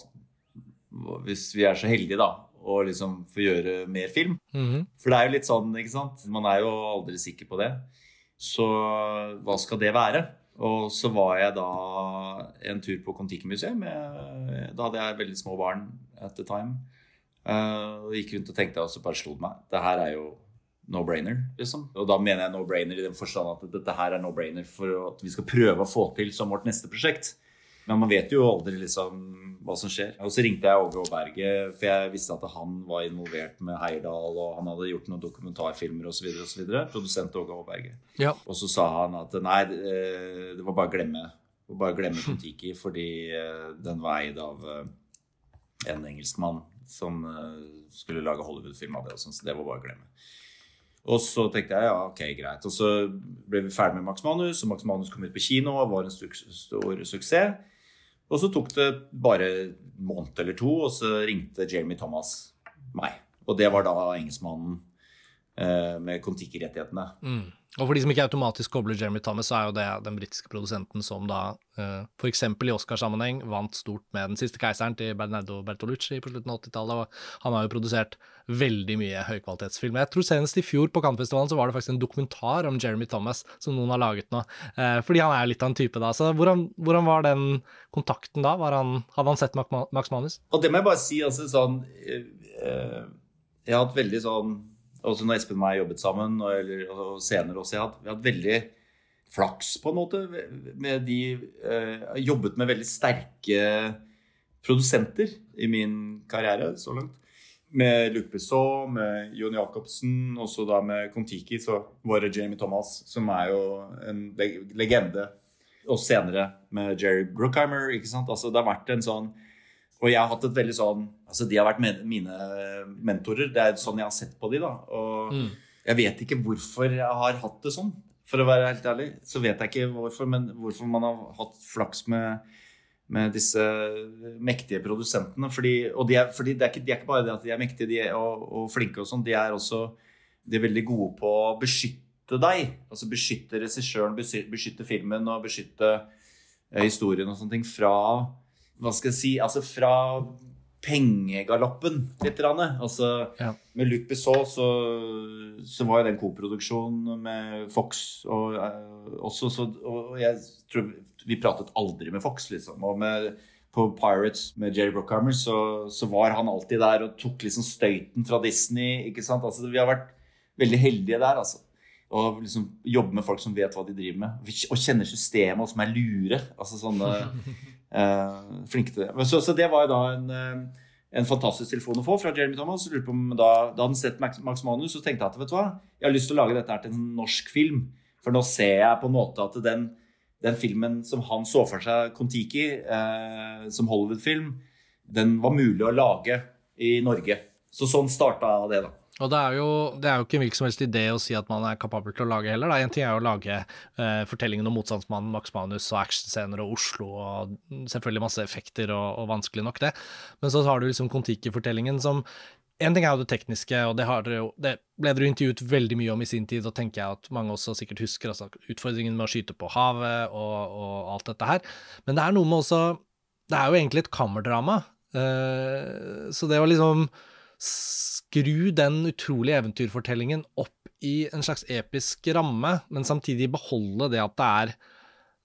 Hvis vi er så heldige, da, å liksom få gjøre mer film. Mhm. For det er jo litt sånn, ikke sant? Man er jo aldri sikker på det. Så hva skal det være? Og så var jeg da en tur på Kon-Tiki-museet. Da hadde jeg veldig små barn at the time. Eh, og gikk rundt og tenkte, og så bare slo det meg. Det her er jo no-brainer, liksom. Og da mener jeg no-brainer i den forstand at dette her er no-brainer for at vi skal prøve å få til som vårt neste prosjekt. Men man vet jo aldri liksom hva som skjer. Og så ringte jeg Åge Aaberget, for jeg visste at han var involvert med Heyerdahl, og han hadde gjort noen dokumentarfilmer osv. osv. Produsent Åge Aaberget. Ja. Og så sa han at nei, det det var bare å glemme. Bare glemme Kon-Tiki, fordi eh, den var eid av eh, en engelskmann som eh, skulle lage Hollywood-film av det. Og sånn, så det var bare å glemme. Og så tenkte jeg ja, ok, greit. Og så ble vi ferdig med Max Manus, og Max Manus kom ut på kino og var en stor, stor suksess. Og så tok det bare en måned eller to, og så ringte Jamie Thomas meg. Og det var da engelskmannen med Kon-Tiki-rettighetene. Mm. Og for de som ikke automatisk kobler Jeremy Thomas, så er jo det den britiske produsenten som da uh, f.eks. i Oscarsammenheng vant stort med Den siste keiseren til Bernardo Bertolucci på slutten av 80-tallet. og Han har jo produsert veldig mye høykvalitetsfilm. Jeg tror senest i fjor på Cannes-festivalen så var det faktisk en dokumentar om Jeremy Thomas som noen har laget nå. eh, fordi han er litt av en type da. Så hvordan, hvordan var den kontakten da? Var han, hadde han sett Max Manus? Og det må jeg bare si, altså sånn eh, eh, Jeg har hatt veldig sånn Også når Espen og jeg jobbet sammen, og, eller, og senere også, jeg har hatt, veldig flaks på en måte med de eh, Jobbet med veldig sterke produsenter i min karriere så langt. med Luc Besson, med Jon Jacobsen, også da med Kon-Tiki, så var det Jamie Thomas, som er jo en legende. Og senere med Jerry Brookheimer. ikke sant? Altså, det har vært en sånn Og jeg har hatt et veldig sånn Altså, de har vært mine mentorer. Det er sånn jeg har sett på de da. Og mm. jeg vet ikke hvorfor jeg har hatt det sånn. For å være helt ærlig, så vet jeg ikke hvorfor, men hvorfor man har hatt flaks med med disse mektige produsentene. Fordi, og de er, fordi det er ikke, de er, ikke, bare det at de er mektige de er, og, og, flinke, og sånn, de er også de er veldig gode på å beskytte deg. Altså beskytte regissøren, beskytte filmen og beskytte eh, historien og sånne ting fra Hva skal jeg si Altså fra pengegaloppen litt. Altså, ja. Med Luc Besson så, så var jo den koproduksjonen koproduksjon med Fox og, uh, også, så, og jeg tror vi pratet aldri med Fox, liksom. Og med, på Pirates med Jerry Brockhammer så, så, var han alltid der og tok liksom støyten fra Disney. ikke sant? Altså, vi har vært veldig heldige der, altså. Og liksom jobbe med folk som vet hva de driver med. Og kjenner systemet, og som er lure. Altså sånne uh, Flinke til det. Så, så, det var jo da en, uh, en fantastisk telefon å få fra Jeremy Thomas. Lurte på om da, da han sett Max, Max Manus, så tenkte jeg at vet du hva, jeg har lyst til å lage dette her til en norsk film. For nå ser jeg på en måte at den den filmen som han så for seg, Kon-Tiki, eh, som Hollywood-film, den var mulig å lage i Norge. Så sånn starta det, da. Og det er, jo, det er, jo, ikke en hvilken som helst idé å si at man er kapabel til å lage heller. Én ting er å lage eh, fortellingen om motstandsmannen Max Manus og actionscener og Oslo og selvfølgelig masse effekter og, og, vanskelig nok, det. Men så har du liksom Kon-Tiki-fortellingen som en ting er jo det tekniske, og det, jo, det ble dere intervjuet veldig mye om i sin tid, og tenker jeg at mange også sikkert husker altså utfordringen med å skyte på havet og, og alt dette her. Men det er noe med også Det er jo egentlig et kammerdrama. Uh, så det å liksom skru den utrolige eventyrfortellingen opp i en slags episk ramme, men samtidig beholde det at det er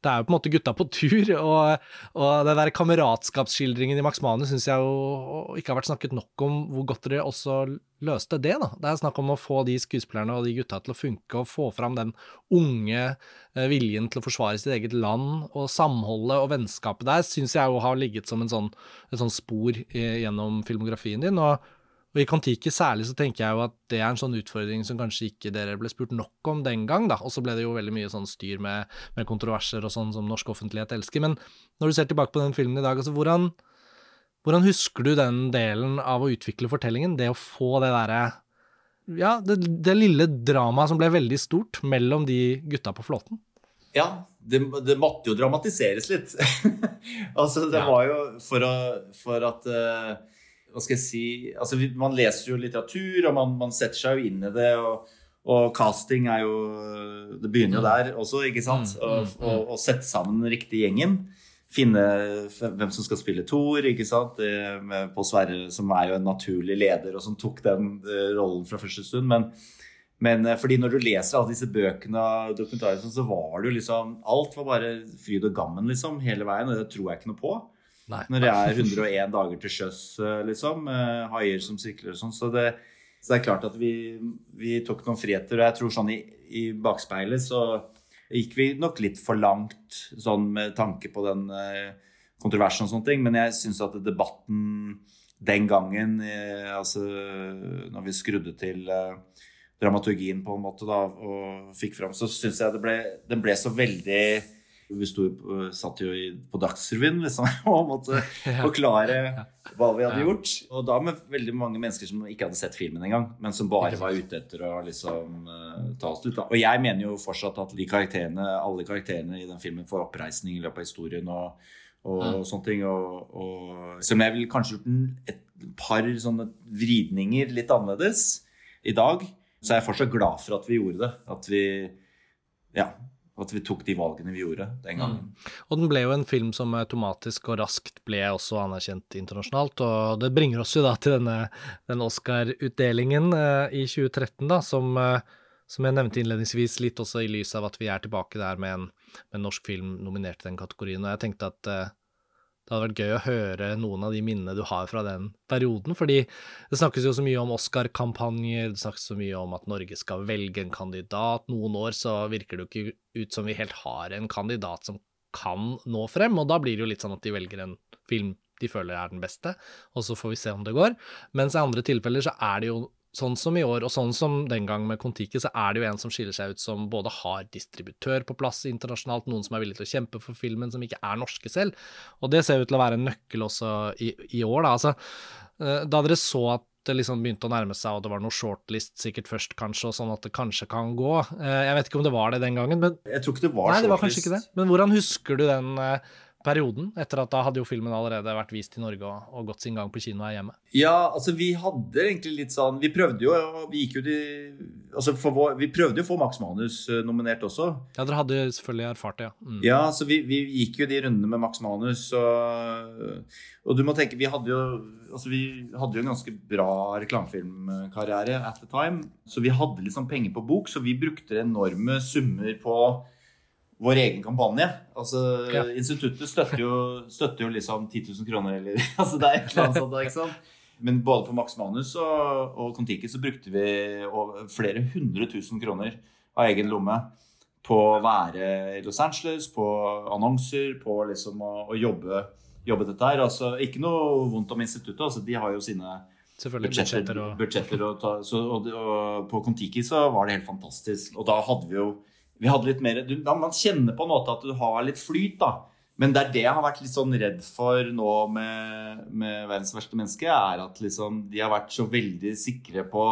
det er jo på en måte gutta på tur, og, og den der kameratskapsskildringen i Max Manus syns jeg jo ikke har vært snakket nok om hvor godt dere også løste det. da. Det er snakk om å få de skuespillerne og de gutta til å funke, og få fram den unge eh, viljen til å forsvare sitt eget land, og samholdet og vennskapet der syns jeg jo har ligget som en sånn, et sånn spor gjennom filmografien din. og og i Kon-Tiki særlig så tenker jeg jo at det er en sånn utfordring som kanskje ikke dere ble spurt nok om den gang, da. Og så ble det jo veldig mye sånn styr med, med, kontroverser og sånn som norsk offentlighet elsker. Men når du ser tilbake på den filmen i dag, altså hvordan, hvordan husker du den delen av å utvikle fortellingen? Det å få det derre Ja, det, det lille dramaet som ble veldig stort mellom de gutta på flåten? Ja, det, det, måtte jo dramatiseres litt. altså, det ja. var jo for, å, for at uh, hva skal jeg si altså Man leser jo litteratur, og man, man setter seg jo inn i det. og, og casting er jo Det begynner jo mm. der også, ikke sant? Å sette sammen den riktige gjengen. Finne hvem som skal spille Thor, ikke sant? på Sverre, som er jo en naturlig leder, og som tok den eh, rollen fra første stund. Men, men eh, fordi når du leser alle disse bøkene og dokumentarene, så var det jo liksom Alt var bare fryd og gammen, liksom, hele veien. Og det tror jeg ikke noe på. Nei. Når det er 101 dager til sjøs, eh, liksom. Haier som sykler og sånn. Så, så, det er klart at vi, vi, tok noen friheter. Og jeg tror sånn i, i, bakspeilet så gikk vi nok litt for langt sånn med tanke på den eh, kontroversen og sånne ting. Men jeg syns at debatten den gangen, eh, altså når vi skrudde til dramaturgien på en måte da, og fikk fram, så syns jeg det ble, den ble så veldig vi stod, satt jo på Dagsrevyen liksom, og måtte forklare hva vi hadde gjort. Og da med veldig mange mennesker som ikke hadde sett filmen engang, men som bare var ute etter å liksom uh, ta oss ut. Da. Og jeg mener jo fortsatt at de karakterene, alle karakterene i den filmen får oppreisning i løpet av historien. og, og ja. sånne ting. Og, og, som jeg ville kanskje gjort et par sånne vridninger litt annerledes i dag. Så er jeg fortsatt glad for at vi gjorde det. At vi ja, at vi tok de valgene vi gjorde den gangen. Mm. Og den ble jo en film som automatisk og raskt ble også anerkjent internasjonalt. Og det bringer oss jo da til denne den Oscar-utdelingen uh, i 2013, da, som, uh, som jeg nevnte innledningsvis, litt også i lys av at vi er tilbake der med en, med en norsk film nominert i den kategorien. Og jeg tenkte at uh, det hadde vært gøy å høre noen av de minnene du har fra den perioden, fordi det snakkes jo så mye om Oscar-kampanjer, det snakkes så mye om at Norge skal velge en kandidat. Noen år så virker det jo ikke ut som vi helt har en kandidat som kan nå frem, og da blir det jo litt sånn at de velger en film de føler er den beste, og så får vi se om det går. Mens i andre tilfeller så er det jo sånn som i år, og sånn som den gang med Kon-Tiki, så er det jo en som skiller seg ut som både har distributør på plass internasjonalt, noen som er villig til å kjempe for filmen, som ikke er norske selv. Og det ser ut til å være en nøkkel også i, i år, da. Altså, eh, da dere så at det liksom begynte å nærme seg, og det var noe shortlist sikkert først, kanskje, og sånn at det kanskje kan gå. Eh, jeg vet ikke om det var det den gangen, men Jeg tror ikke det var Nei, det var kanskje ikke det. Men hvordan husker du den eh, perioden, etter at da hadde jo filmen allerede vært vist i Norge og, og gått sin gang på kino her hjemme? Ja, altså vi hadde egentlig litt sånn Vi prøvde jo Vi gikk jo de Altså for vår, vi prøvde jo å få Max Manus eh, nominert også. Ja, dere hadde selvfølgelig erfart det, ja. Mm. Ja, så vi, vi gikk jo de rundene med Max Manus. Og, og du må tenke, vi hadde jo altså vi hadde jo en ganske bra reklamefilmkarriere at the time. Så vi hadde sånn penger på bok, så vi brukte enorme summer på vår egen kampanje. Altså, Ja. Instituttet støtter jo, støtter jo liksom 10 000 kroner, eller altså det er et eller annet sånt. ikke sant? Men både på Max Manus og, og Kon-Tiki så brukte vi flere hundre tusen kroner av egen lomme på å være i Los Angeles, på annonser, på liksom å, å jobbe, jobbe dette her. Altså, ikke noe vondt om instituttet, altså, de har jo sine budsjetter. budsjetter og budsjetter og ta, så, og, og på Kon-Tiki så var det helt fantastisk. Og da hadde vi jo vi hadde litt mer, du, Man kjenner på en måte at du har litt flyt, da. Men det er det jeg har vært litt sånn redd for nå med, med 'Verdens verste menneske', er at liksom de har vært så veldig sikre på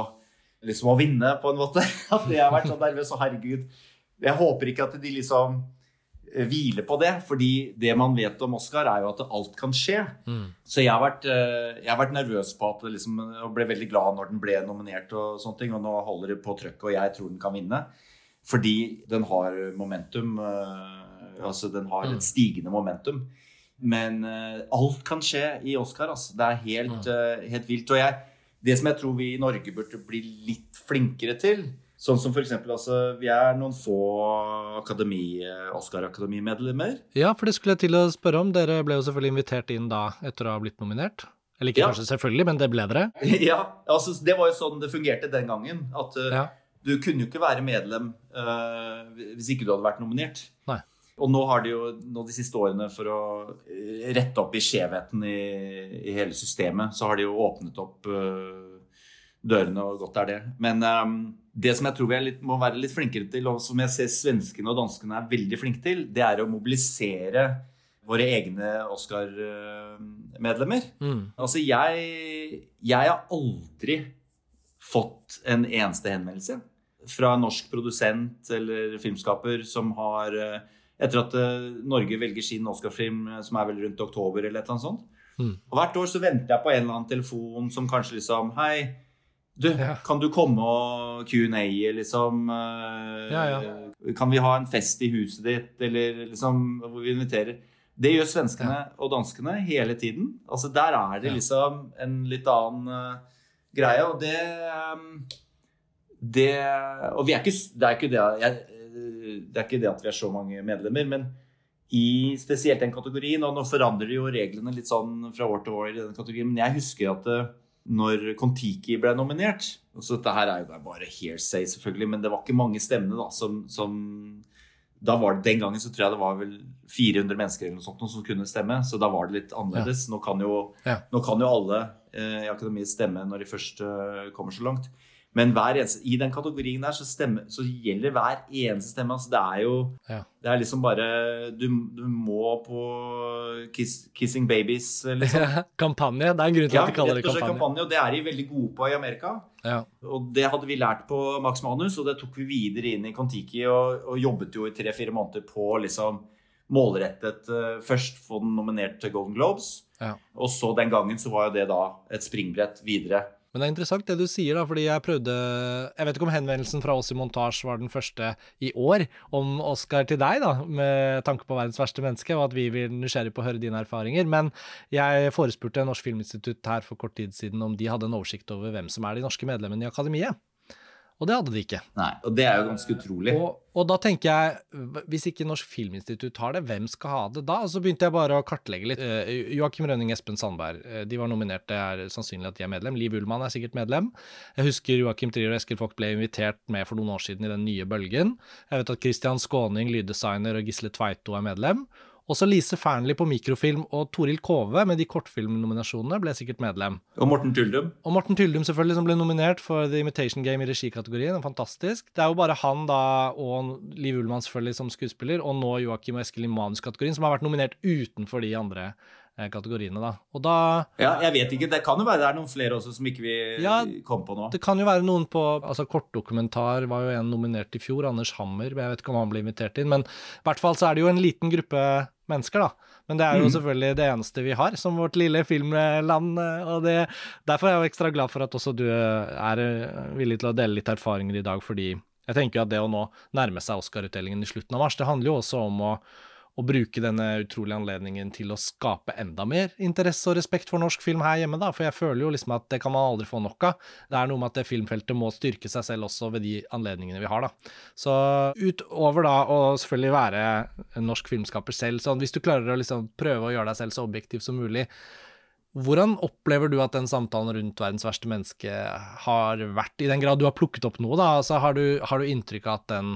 liksom å vinne, på en måte. At jeg har vært så nervøs. Og herregud, jeg håper ikke at de liksom eh, hviler på det. fordi det man vet om Oscar, er jo at alt kan skje. mm. Så jeg har vært, eh, jeg har vært nervøs på at det liksom, og ble veldig glad når den ble nominert, og sånne ting, og nå holder det på trøkket, og jeg tror den kan vinne. Fordi den har momentum. eh, Altså den har Mm. et stigende momentum. Men eh, alt kan skje i Oscar. Altså. Det er helt, eh, helt vilt. Og jeg, det som jeg tror vi i Norge burde bli litt flinkere til Sånn som for eksempel, altså, Vi er noen få akademi, Oscar-akademimedlemmer. Ja, for det skulle jeg til å spørre om. Dere ble jo selvfølgelig invitert inn da etter å ha blitt nominert. Eller ikke Ja. kanskje selvfølgelig, men det ble dere. ja, altså Det var jo sånn det fungerte den gangen. At Ja. Du kunne jo ikke være medlem uh, hvis ikke du hadde vært nominert. Nei. Og nå har de jo nå de siste årene for å eh, rette opp i skjevheten i, i hele systemet, så har de jo åpnet opp uh, dørene, og godt er det. Men um, det som jeg tror vi er litt, må være litt flinkere til, og som jeg ser svenskene og danskene er veldig flinke til, det er å mobilisere våre egne Oscar-medlemmer. Mm. Altså, jeg, jeg har aldri fått en eneste henvendelse fra norsk produsent eller filmskaper som har eh, Etter at eh, Norge velger sin Oscar-film, eh, som er vel rundt oktober eller et eller annet sånt. Mm. Og hvert år så venter jeg på en eller annen telefon som kanskje liksom Hei, du, Ja. kan du komme og Q&A, liksom? Ja, Ja, Kan vi ha en fest i huset ditt, eller liksom hvor vi inviterer? Det gjør svenskene og danskene hele tiden. Altså Der er det liksom en litt annen uh, greie, og det um, Det Og vi er ikke Det er ikke det jeg, Det er ikke det at vi er så mange medlemmer, men i spesielt den kategorien, og nå forandrer jo reglene litt sånn fra år til år i den kategorien, men jeg husker at eh, når Kon-Tiki ble nominert så Dette her er jo bare hearsay, selvfølgelig, men det var ikke mange stemmene da, som, som da var det, Den gangen så tror jeg det var vel 400 mennesker eller noe sånt som kunne stemme, så da var det litt annerledes. Nå, kan jo, Ja. nå kan jo alle eh, i akademiet stemme når de først eh, kommer så langt. Men eneste, i den kategorien der så, stemme, så gjelder hver eneste stemme. Altså det er jo Ja. Det er liksom bare Du, du må på kiss, Kissing Babies, liksom. kampanje. Det er en grunn til Ja, at de kaller det kampanje. kampanje, og det er de veldig gode på i Amerika. Ja. Og det hadde vi lært på Max Manus, og det tok vi videre inn i Kon-Tiki og, og jobbet jo i tre-fire måneder på liksom målrettet eh, Først få den nominert til Golden Globes, Ja. og så den gangen så var jo det da et springbrett videre. Men det er interessant det du sier, da, fordi jeg prøvde Jeg vet ikke om henvendelsen fra oss i montasje var den første i år om Oscar til deg, da, med tanke på verdens verste menneske, og at vi vil nysgjerrig på å høre dine erfaringer. Men jeg forespurte Norsk Filminstitutt her for kort tid siden om de hadde en oversikt over hvem som er de norske medlemmene i Akademiet. Og det hadde de ikke. Nei, Og det er jo ganske utrolig. Og, og da tenker jeg, hvis ikke Norsk Filminstitutt har det, hvem skal ha det da? Og så begynte jeg bare å kartlegge litt. Eh, Joakim Rønning, Espen Sandberg, eh, de var nominert, det er sannsynlig at de er medlem. Liv Ullmann er sikkert medlem. Jeg husker Joakim Trier og Eskil Vogt ble invitert med for noen år siden i Den nye bølgen. Jeg vet at Christian Skåning, lyddesigner, og Gisle Tveito er medlem. Også Lise Fearnley på mikrofilm og Toril Kove med de kortfilmnominasjonene ble sikkert medlem. Og Morten Tyldum. Og Morten Tyldum selvfølgelig, som ble nominert for The Imitation Game i regikategorien. Fantastisk. Det er jo bare han da og Liv Ullmann selvfølgelig som skuespiller, og nå Joakim og Eskil i manuskategorien, som har vært nominert utenfor de andre kategoriene, da. Og da Ja, jeg vet ikke. Det kan jo være det er noen flere også som ikke vi Ja, kom på nå. Det kan jo være noen på altså Kortdokumentar var jo en nominert i fjor, Anders Hammer. Jeg vet ikke om han ble invitert inn, men i hvert fall så er det jo en liten gruppe mennesker, da. Men det er jo Mm. selvfølgelig det eneste vi har som vårt lille filmland. Og det, derfor er jeg jo ekstra glad for at også du er eh, villig til å dele litt erfaringer i dag, fordi jeg tenker jo at det å nå nærme seg Oscar-utdelingen i slutten av mars, det handler jo også om å å bruke denne utrolige anledningen til å skape enda mer interesse og respekt for norsk film her hjemme, da. For jeg føler jo liksom at det kan man aldri få nok av. Det er noe med at det filmfeltet må styrke seg selv også ved de anledningene vi har, da. Så utover da å selvfølgelig være en norsk filmskaper selv, sånn hvis du klarer å liksom prøve å gjøre deg selv så objektiv som mulig, hvordan opplever du at den samtalen rundt verdens verste menneske har vært, i den grad du har plukket opp noe, da? Altså, har du, har du inntrykk av at den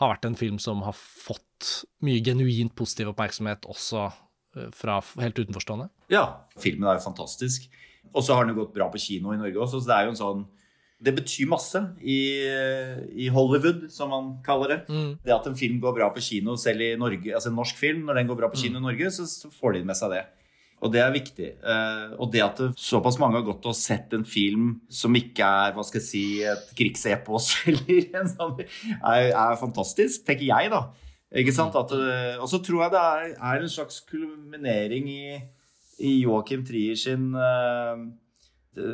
har vært en film som har fått mye genuint positiv oppmerksomhet også eh, fra helt utenforstående? Ja, filmen er jo fantastisk. Og så har den jo gått bra på kino i Norge også, så det er jo en sånn Det betyr masse i, i Hollywood, som man kaller det. Mm. Det at en film går bra på kino selv i Norge, altså en norsk film, når den går bra på kino i Norge, så, så får de med seg det. Og det er viktig. Eh, og det at såpass mange har gått og sett en film som ikke er hva skal jeg si, et krigsepos, eller en sånn, er, er fantastisk, tenker jeg, da. Ikke sant? At, og så tror jeg det er, er en slags kulminering i, i Joachim Trier sin uh,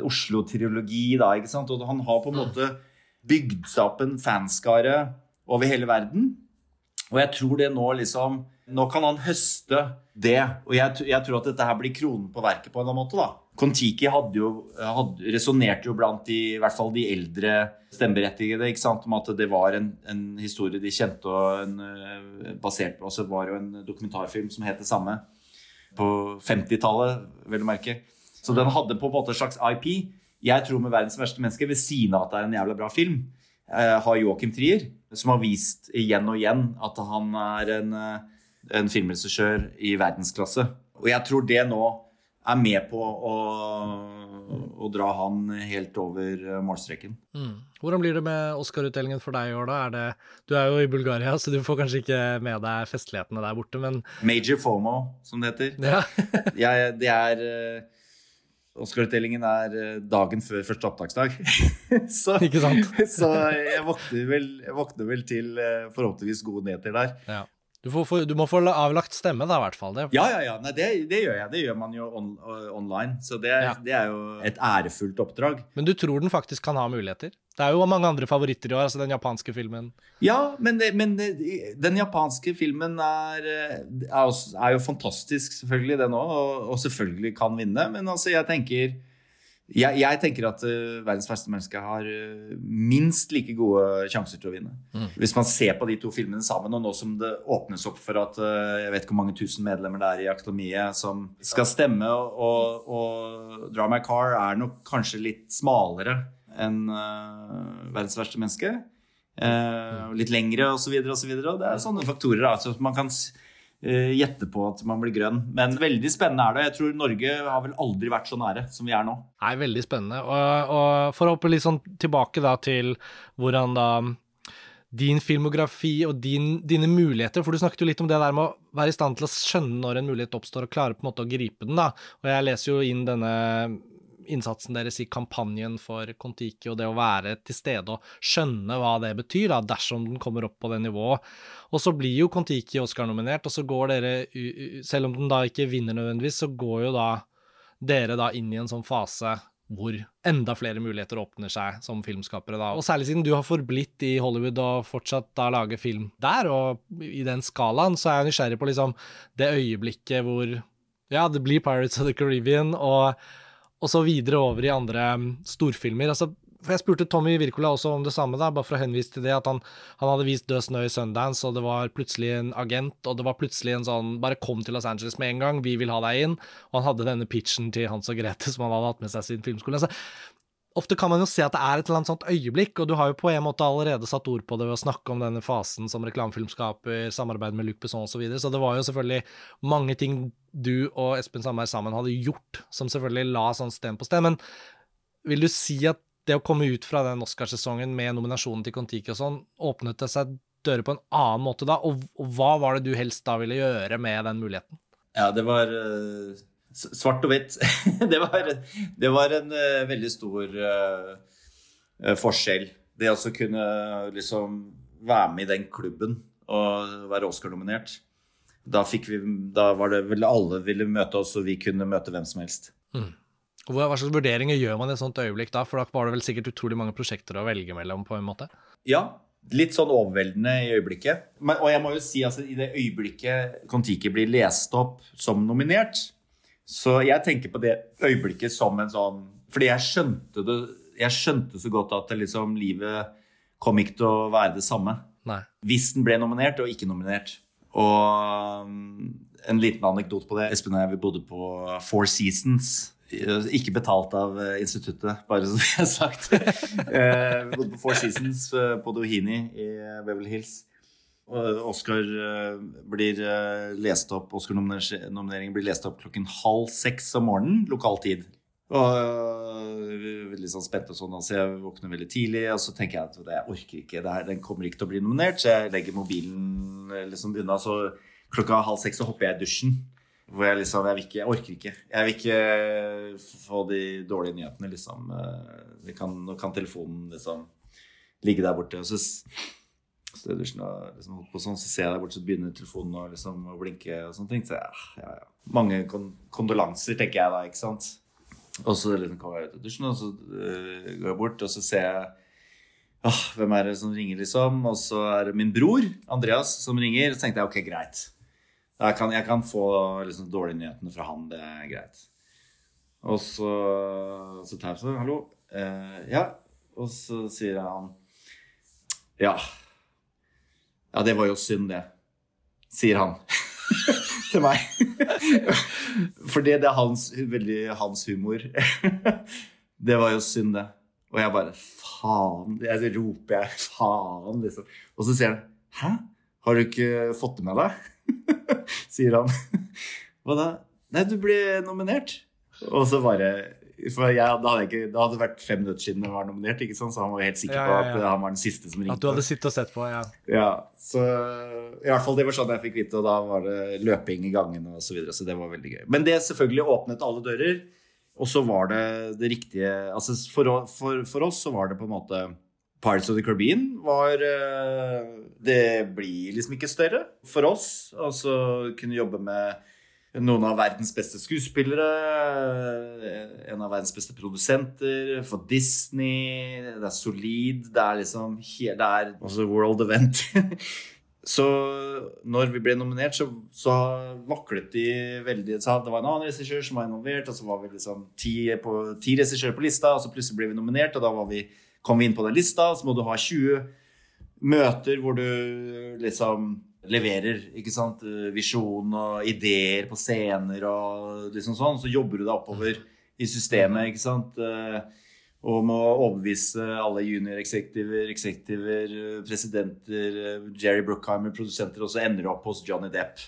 Oslo-trilogi, da. ikke sant? Og han har på en måte bygd seg opp en fanskare over hele verden. Og jeg tror det nå liksom Nå kan han høste det. Og jeg, jeg tror at dette her blir kronen på verket på en eller annen måte. da. Kon-Tiki resonnerte jo blant de, i hvert fall de eldre stemmeberettigede ikke sant? om at det var en, en historie de kjente og en, eh, basert på. Og så var jo en dokumentarfilm som het det samme på 50-tallet, vel å merke. Så den hadde på en måte en slags IP. Jeg tror med 'Verdens verste menneske', ved siden av at det er en jævla bra film, eh, har Joachim Trier, som har vist igjen og igjen at han er en, eh, en filmregissør i verdensklasse. Og jeg tror det nå er med på å, å dra han helt over eh, målstreken. Mm. Hvordan blir det med Oscar-utdelingen for deg i år, da? Er det, du er jo i Bulgaria, så du får kanskje ikke med deg festlighetene der borte, men Major FOMO, som det heter. ja. Jeg, det er eh, Oscar-utdelingen er eh, dagen før første opptaksdag. så, så jeg våkner vel, jeg våkner vel til forhåpentligvis gode nyheter der. ja. Du, får, du må få avlagt stemme, da, i hvert fall. Det. Ja, ja, ja. Nei, det, det gjør jeg. Det gjør man jo on, online. Så det, Ja. det er jo et ærefullt oppdrag. Men du tror den faktisk kan ha muligheter? Det er jo mange andre favoritter i år, altså den japanske filmen. Ja, men, men den japanske filmen er, eh, er jo fantastisk, selvfølgelig, den òg. Og, og selvfølgelig kan vinne. Men altså, jeg tenker jeg, jeg tenker at uh, verdens verste menneske har uh, minst like gode sjanser til å vinne. Mm. Hvis man ser på de to filmene sammen, og nå som det åpnes opp for at uh, jeg vet ikke hvor mange tusen medlemmer det er i Akademiet som skal stemme, og, og Dra My Car er nok kanskje litt smalere enn verdens verste menneske. Litt lengre osv. osv. Det er sånne faktorer altså, man kan gjette på at man blir grønn. Men veldig spennende er det. Jeg tror Norge har vel aldri vært så nære som vi er nå. Nei, veldig spennende. Og, og for å hoppe litt sånn tilbake da til hvordan da din filmografi og din, dine muligheter, for du snakket jo litt om det der med å være i stand til å skjønne når en mulighet oppstår, og klare på en måte å gripe den, da. Og jeg leser jo inn denne innsatsen deres i kampanjen for Kon-Tiki, og det å være til stede og skjønne hva det betyr, da, dersom den kommer opp på det nivået. Og så blir jo Kon-Tiki Oscar-nominert, og så går dere, selv om den da ikke vinner nødvendigvis, så går jo da dere da inn i en sånn fase hvor enda flere muligheter åpner seg som filmskapere da. Og særlig siden du har forblitt i Hollywood og fortsatt da lager film der, og i den skalaen, så er jeg nysgjerrig på liksom det øyeblikket hvor ja, det blir Pirates of the Caribbean, og, og så videre over i andre mm, storfilmer. Altså, for jeg spurte Tommy Wirkola også om det samme, da, bare for å henvise til det, at han, han hadde vist Død snø i Sundance, og det var plutselig en agent, og det var plutselig en sånn Bare kom til Los Angeles med en gang, vi vil ha deg inn. Og han hadde denne pitchen til Hans og Grete som han hadde hatt med seg siden filmskolen. Altså, ofte kan man jo se at det er et eller annet sånt øyeblikk, og du har jo på en måte allerede satt ord på det ved å snakke om denne fasen som reklamefilmskaper, samarbeid med Luc Besson osv., så, videre. så det var jo selvfølgelig mange ting du og Espen Sandberg sammen hadde gjort, som selvfølgelig la sånn sten på sten. Men vil du si at det å komme ut fra den Oscarsesongen med nominasjonen til Kon-Tiki og sånn, åpnet det seg dører på en annen måte da? Og, og, hva var det du helst da ville gjøre med den muligheten? Ja, det var uh, svart og hvitt. det, var, det, var, en uh, veldig stor uh, forskjell. Det å kunne liksom være med i den klubben og være Oscar-nominert. Da, vi, da var det vel alle ville møte oss, og vi kunne møte hvem som helst. Mm. Hva slags vurderinger gjør man i et sånt øyeblikk da? For da var det vel sikkert utrolig mange prosjekter å velge mellom, på en måte? Ja, litt sånn overveldende i øyeblikket. Men, og jeg må jo si altså i det øyeblikket Kon-Tiki blir lest opp som nominert, så jeg tenker på det øyeblikket som en sånn Fordi jeg skjønte det Jeg skjønte så godt at liksom livet kom ikke til å være det samme. Nei. Hvis den ble nominert og ikke nominert. Og um, en liten anekdote på det. Espen og jeg vi bodde på Four Seasons ikke betalt av eh, instituttet, bare så det er sagt. vi bodde på Four Seasons eh, på Dohini i Beverly Hills. Oscar blir lest opp Oscar-nomineringen blir lest opp klokken halv seks om morgenen, lokal tid. Og veldig sånn spent og sånn, så jeg våkner veldig tidlig. Og så tenker jeg at jeg orker ikke, det her, den kommer ikke til å bli nominert. Så jeg legger mobilen liksom unna. Så klokka halv seks så hopper jeg i dusjen. Hvor jeg liksom Jeg ikke, jeg orker ikke. Jeg vil ikke eh, få de dårlige nyhetene, liksom. Eh, kan, kan telefonen liksom ligge der borte. Og så, så, liksom, sånn, så ser jeg der borte, så begynner telefonen å, liksom, blinke og sånne ting. Så ja, ja, ja. Mange kon kondolanser, tenker jeg da, ikke sant. Og så liksom kommer jeg ut av dusjen, og så uh, går jeg bort, og så ser jeg åh, hvem er det som ringer, liksom? Og så er det min bror, Andreas, som ringer. Og så tenkte jeg ok, greit. Jeg kan, jeg kan få liksom, dårlige nyhetene fra han, det er greit. Og så, så tar jeg sånn Hallo. Eh, ja. Og så sier han Ja. Ja, det var jo synd, det. Sier han. Til meg. Fordi det er hans, veldig hans humor. det var jo synd, det. Og jeg bare Faen. Jeg roper jeg faen, liksom. Og så sier han Hæ? Har du ikke fått det med deg? sier han. Hva da? Nei, du ble nominert. Og så bare for jeg, da, hadde ikke, det hadde vært fem minutter siden jeg var nominert, så han var helt sikker på at han var den siste som ringte. At du hadde sittet og sett på, ja. ja. Så i hvert fall det var sånn jeg fikk vite, og da var det løping i gangene osv. Så, videre, så det var veldig gøy. Men det selvfølgelig åpnet alle dører, og så var det det riktige altså for, for, for oss så var det på en måte Pirates of the Caribbean var eh, Det blir liksom ikke større for oss. Altså kunne jobbe med noen av verdens beste skuespillere, en av verdens beste produsenter, for Disney. Det er solid. Det er liksom Det er også world event. så når vi ble nominert, så, så vaklet de veldig så Det var en annen regissør som var involvert, og så var vi liksom ti, på, ti regissører på lista, og så plutselig ble vi nominert, og da vi kom vi inn på den lista, så må du ha 20 møter hvor du liksom leverer ikke sant? visjon og ideer på scener og liksom sånn. Så jobber du deg oppover i systemet, ikke sant. Og må overbevise alle junior-eksekutiver, eksekutiver, presidenter, Jerry Bruckheimer, produsenter, og så ender du opp hos Johnny Depp.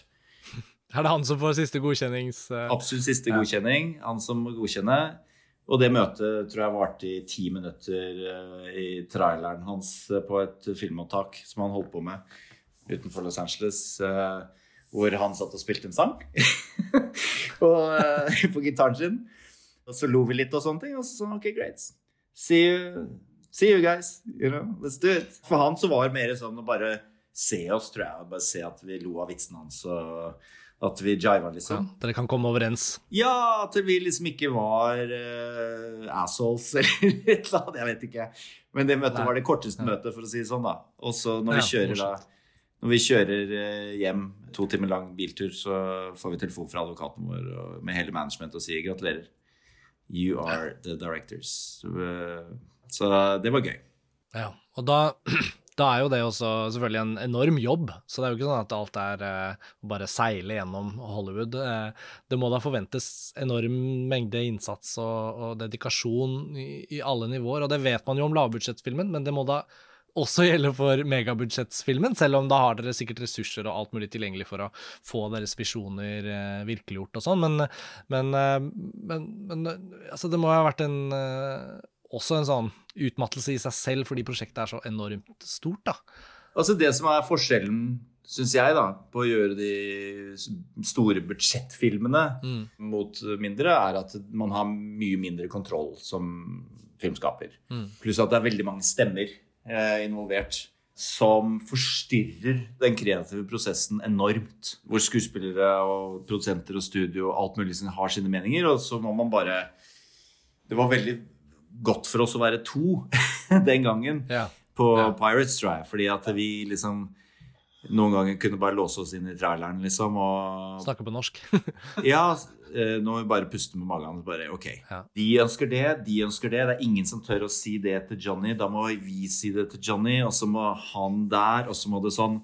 Er det han som får siste godkjennings... Absolutt siste godkjenning. Han som må godkjenne. Og det møtet tror jeg varte i ti minutter eh, i traileren hans eh, på et filmopptak som han holdt på med utenfor Los Angeles. Eh, hvor han satt og spilte en sang på gitaren sin. Og så lo vi litt og sånne ting. Og så sånn OK, great. See you, see you guys. You know, let's do it. For han så var det mer sånn å bare se oss, tror jeg. Bare se at vi lo av vitsen hans. og at vi jiva, liksom. Ja, dere kan komme overens? Ja, at vi liksom ikke var uh, assholes eller et eller annet. Jeg vet ikke. Men det møtet Nei. var det korteste ja. møtet, for å si det sånn, da. Og så når, ja, da, når vi kjører uh, hjem, to timer lang biltur, så får vi telefon fra advokaten vår og, med hele management og sier gratulerer. You are the directors. Så, uh, så det var gøy. Ja, og da Da er jo det også selvfølgelig en enorm jobb, så det er jo ikke sånn at alt er eh, å bare seile gjennom Hollywood. Eh, det må da forventes enorm mengde innsats og, og dedikasjon i, i, alle nivåer, og det vet man jo om lavbudsjettfilmen, men det må da også gjelde for megabudsjettsfilmen, selv om da har dere sikkert ressurser og alt mulig tilgjengelig for å få deres visjoner eh, virkeliggjort og sånn, men, men, eh, men, men, altså det må ha vært en eh, også en sånn utmattelse i seg selv fordi prosjektet er så enormt stort, da. Altså Det som er forskjellen, syns jeg, da, på å gjøre de store budsjettfilmene mm. mot mindre, er at man har mye mindre kontroll som filmskaper. Mm. Pluss at det er veldig mange stemmer eh, involvert som forstyrrer den kreative prosessen enormt. Hvor skuespillere og produsenter og studio og alt mulig har sine meninger, og så må man bare Det var veldig godt for oss å være to den gangen ja. på ja. Pirates, tror jeg. Fordi at vi liksom noen ganger kunne bare låse oss inn i traileren, liksom. Og... Snakke på norsk. ja. Eh, nå må vi bare puste med magen. Bare, ok, ja. De ønsker det, de ønsker det. Det er ingen som tør å si det til Johnny. Da må vi si det til Johnny, og så må han der, og så må det sånn.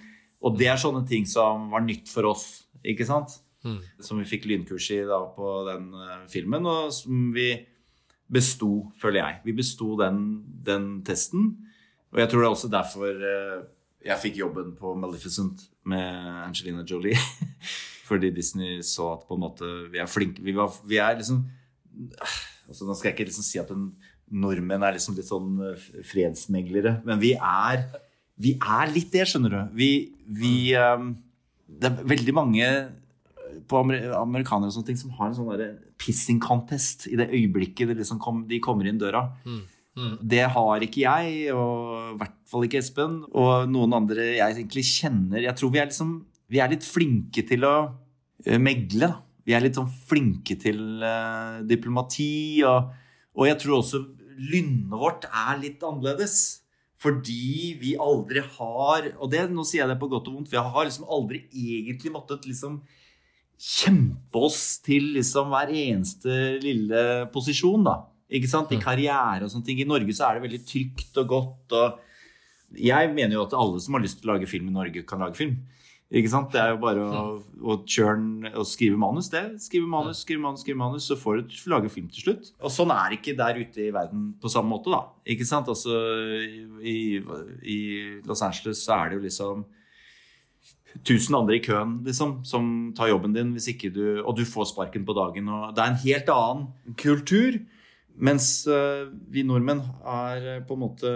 Og det er sånne ting som var nytt for oss, ikke sant? Mm. Som vi fikk lynkurs i da på den uh, filmen, og som vi besto, føler jeg. Vi besto den, den, testen. Og jeg tror det er også derfor uh, jeg fikk jobben på Maleficent med Angelina Jolie. Fordi Disney så at på en måte vi er flinke Vi, var, vi er liksom altså Nå skal jeg ikke liksom si at en nordmenn er liksom litt sånn eh, fredsmeglere, men vi er, vi er litt det, skjønner du. Vi, vi um, Det er veldig mange på amerikanere og sånne ting som har en sånn pissing contest i det øyeblikket det liksom kom, de kommer inn døra. Mm. Mm. Det har ikke jeg, og i hvert fall ikke Espen, og noen andre jeg egentlig kjenner. Jeg tror vi er liksom vi er litt flinke til å uh, megle. Da. Vi er litt sånn flinke til uh, diplomati. Og, og, jeg tror også lynnet vårt er litt annerledes. Fordi vi aldri har Og det, nå sier jeg det på godt og vondt. Vi har liksom aldri egentlig måttet liksom kjempe oss til liksom hver eneste lille posisjon, da. Ikke sant? I mm. karriere og sånne ting. I Norge så er det veldig trygt og godt. og jeg mener jo at alle som har lyst til å lage film i Norge, kan lage film. Ikke sant? Det er jo bare å, å, churn, å skrive manus, det. Skrive manus, skrive manus, skrive manus, så får du lage film til slutt. Og sånn er det ikke der ute i verden på samme måte, da. Ikke sant? Altså, i, i Los Angeles så er det jo liksom tusen andre i køen liksom, som tar jobben din hvis ikke du Og du får sparken på dagen. Og det er en helt annen kultur. Mens uh, vi nordmenn er uh, på en måte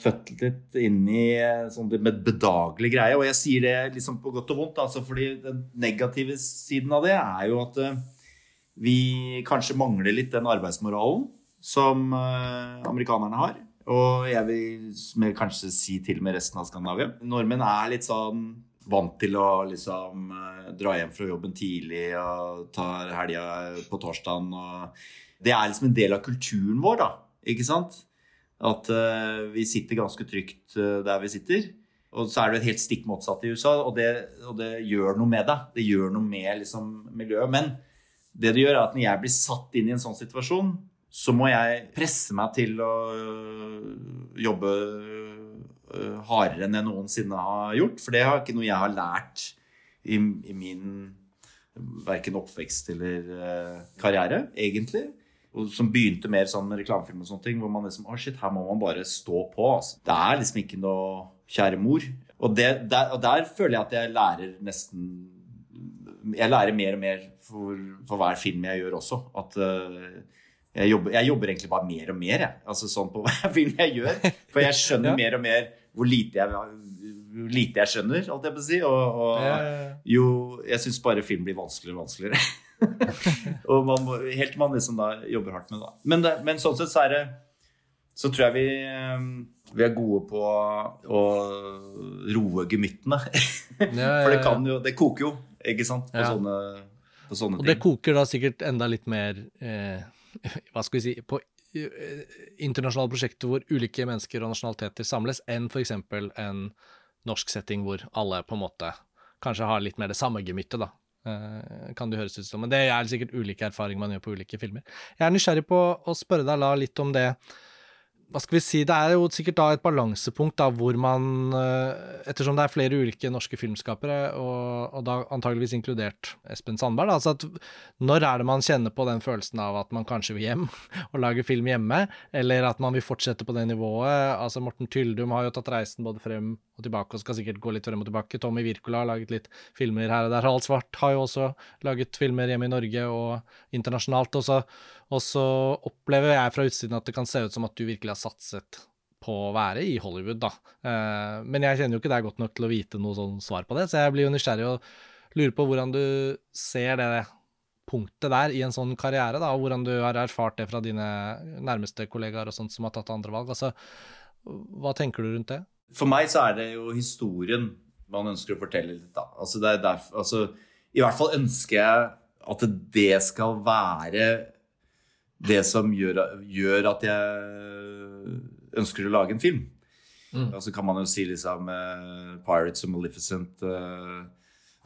født litt inn i sånn med bedagelig greie. Og jeg sier det liksom på godt og vondt, altså, fordi den negative siden av det er jo at vi kanskje mangler litt den arbeidsmoralen som amerikanerne har. Og jeg vil kanskje si til og med resten av Skandinavia. Nordmenn er litt sånn vant til å liksom dra hjem fra jobben tidlig og ta helga på torsdagen. og det er liksom en del av kulturen vår, da. Ikke sant? At uh, vi sitter ganske trygt uh, der vi sitter. Og så er det helt stikk motsatt i USA, og det, og det gjør noe med deg. Det gjør noe med liksom, miljøet. Men det det gjør, er at når jeg blir satt inn i en sånn situasjon, så må jeg presse meg til å uh, jobbe hardere enn jeg noensinne har gjort. For det er ikke noe jeg har lært i, i min verken oppvekst eller karriere, egentlig som begynte mer sånn med reklamefilm og sånne ting, hvor man liksom Å, shit, her må man bare stå på. Altså. Det er liksom ikke noe kjære mor. Og, det, der, og der føler jeg at jeg lærer nesten Jeg lærer mer og mer for, for hver film jeg gjør også. At uh, jeg, jobber, jeg, jobber, egentlig bare mer og mer, jeg. Altså sånn på hver film jeg gjør. For jeg skjønner ja. mer og mer hvor lite jeg, hvor lite jeg skjønner, alt jeg på å si. Og, og jo Jeg syns bare film blir vanskeligere og vanskeligere. og man må, helt til man liksom da jobber hardt med det. Men, det, men sånn sett så er det Så tror jeg vi, ehm, vi er gode på å roe gemyttene. For det kan jo Det koker jo, ikke sant, på, sånne, på sånne, ting. Og det koker da sikkert enda litt mer eh, Hva skal vi si på eh, internasjonale prosjekter hvor ulike mennesker og nasjonaliteter samles, enn f.eks. en norsk setting hvor alle på en måte kanskje har litt mer det samme gemyttet, da. Uh, kan det høres ut som. Men det er sikkert ulike erfaringer man gjør på ulike filmer. Jeg er nysgjerrig på å spørre deg la litt om det hva skal vi si, Det er jo sikkert da et balansepunkt da hvor man eh, Ettersom det er flere ulike norske filmskapere, og, og da antageligvis inkludert Espen Sandberg, da, altså at når er det man kjenner på den følelsen av at man kanskje vil hjem og lage film hjemme, eller at man vil fortsette på det nivået? Altså Morten Tyldum har jo tatt reisen både frem og tilbake, og skal sikkert gå litt frem og tilbake. Tommy Wirkola har laget litt filmer her og der. Harald Svart har jo også laget filmer hjemme i Norge og internasjonalt. Og så, og så opplever jeg fra utsiden at det kan se ut som at du virkelig har satset på å være i Hollywood, da. Eh, men jeg kjenner jo ikke deg godt nok til å vite noe sånn svar på det, så jeg blir jo nysgjerrig og lurer på hvordan du ser det punktet der i en sånn karriere, da, og hvordan du har erfart det fra dine nærmeste kollegaer og sånt som har tatt andre valg. Altså, hva tenker du rundt det? For meg så er det jo historien man ønsker å fortelle litt, da. Altså, det er derfor, altså, I hvert fall ønsker jeg at det skal være det som gjør, gjør at jeg ønsker å lage en film. Mm. Og så kan man jo si liksom uh, Pirates og Maleficent, uh,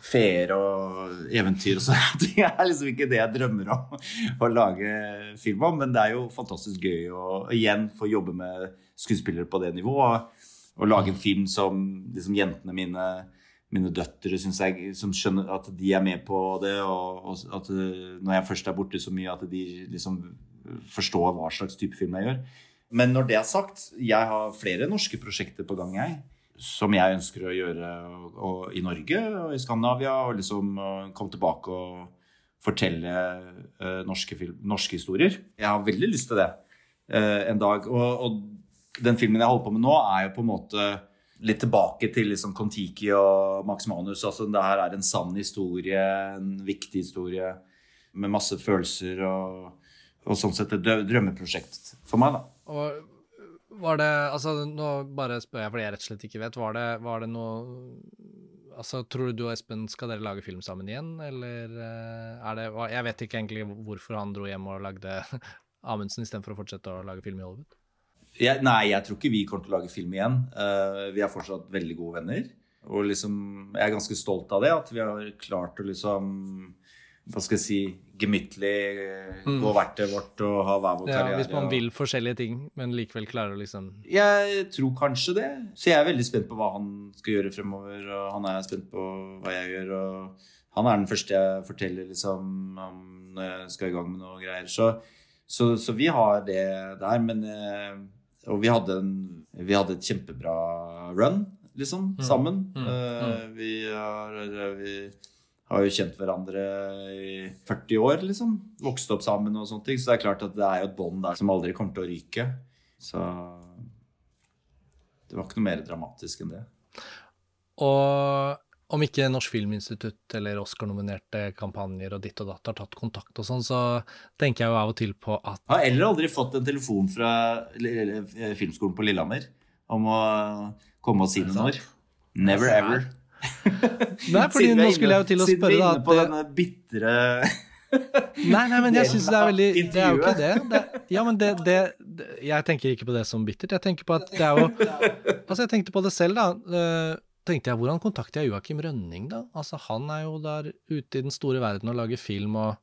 feer og eventyr og sånne ting er liksom ikke det jeg drømmer om å lage film om. Men det er jo fantastisk gøy å igjen få jobbe med skuespillere på det nivået. Og lage en film som liksom jentene mine mine døtre synes jeg, som skjønner at de er med på det, og, og, at eh, når jeg først er borte så mye, at de liksom forstår hva slags type film jeg gjør. Men når det er sagt, jeg har flere norske prosjekter på gang, jeg. Som jeg ønsker å gjøre og, og i Norge og i Skandinavia. Og liksom komme tilbake og fortelle uh, norske, film, norske, historier. Jeg har veldig lyst til det uh, en dag. Og, og den filmen jeg holder på med nå, er jo på en måte litt tilbake til liksom Kon-Tiki og Max Manus. Altså, det her er en sann historie, en viktig historie med masse følelser og og sånn sett et drømmeprosjekt for meg, da. Og var det Altså, nå bare spør jeg fordi jeg rett og slett ikke vet. Var det, var det noe Altså, Tror du du og Espen skal dere lage film sammen igjen, eller eh, er det Jeg vet ikke egentlig hvorfor han dro hjem og lagde Amundsen istedenfor å fortsette å lage film i Hollywood. Jeg, nei, jeg tror ikke vi kommer til å lage film igjen. Uh, vi er fortsatt veldig gode venner. Og liksom, jeg er ganske stolt av det, at vi har klart å liksom hva skal jeg si, gemyttlig mm. gå hvert til vårt og ha hver vår karriere. Ja, hvis man vil forskjellige ting, men likevel klarer å liksom Jeg tror kanskje det. Så jeg er veldig spent på hva han skal gjøre fremover, og han er spent på hva jeg gjør. og Han er den første jeg forteller liksom, om når jeg skal i gang med noe greier. Så, så, så vi har det der, men eh, Og vi hadde, en, vi hadde et kjempebra run, liksom, mm. sammen. Mm. Uh, vi har vi, har jo kjent hverandre i 40 år, liksom. Vokst opp sammen og sånne ting. Så det er klart at det er jo et bånd der som aldri kommer til å ryke. Så det var ikke noe mer dramatisk enn det. Og om ikke Norsk Filminstitutt eller Oscar-nominerte kampanjer og ditt og datt har tatt kontakt og sånn, så tenker jeg jo av og til på at Jeg har heller aldri fått en telefon fra Filmskolen på Lillehammer om å komme og si noe. Never ever. Nei, fordi nå skulle jeg jo til å spørre, da inne på denne bitre Nei, nei, men jeg syns det er veldig Det er jo ikke det. det ja, men det, det, Jeg tenker ikke på det som bittert. Jeg tenker på at det er jo Altså, jeg tenkte på det selv, da. Tenkte jeg, Hvordan kontakter jeg Joakim Rønning, da? Altså, Han er jo der ute i den store verden og lager film, og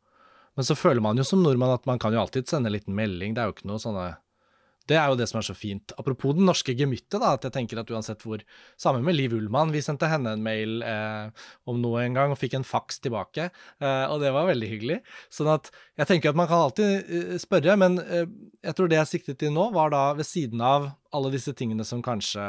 Men så føler man jo som nordmann at man kan jo alltid sende en liten melding. Det er jo ikke noe sånne det er jo det som er så fint. Apropos den norske gemyttet, da, at jeg tenker at uansett hvor Sammen med Liv Ullmann, vi sendte henne en mail eh, om noe en gang og fikk en faks tilbake, eh, og det var veldig hyggelig. Sånn at jeg tenker at man kan alltid eh, spørre, men uh, jeg tror det jeg siktet til nå, var da ved siden av alle disse tingene som kanskje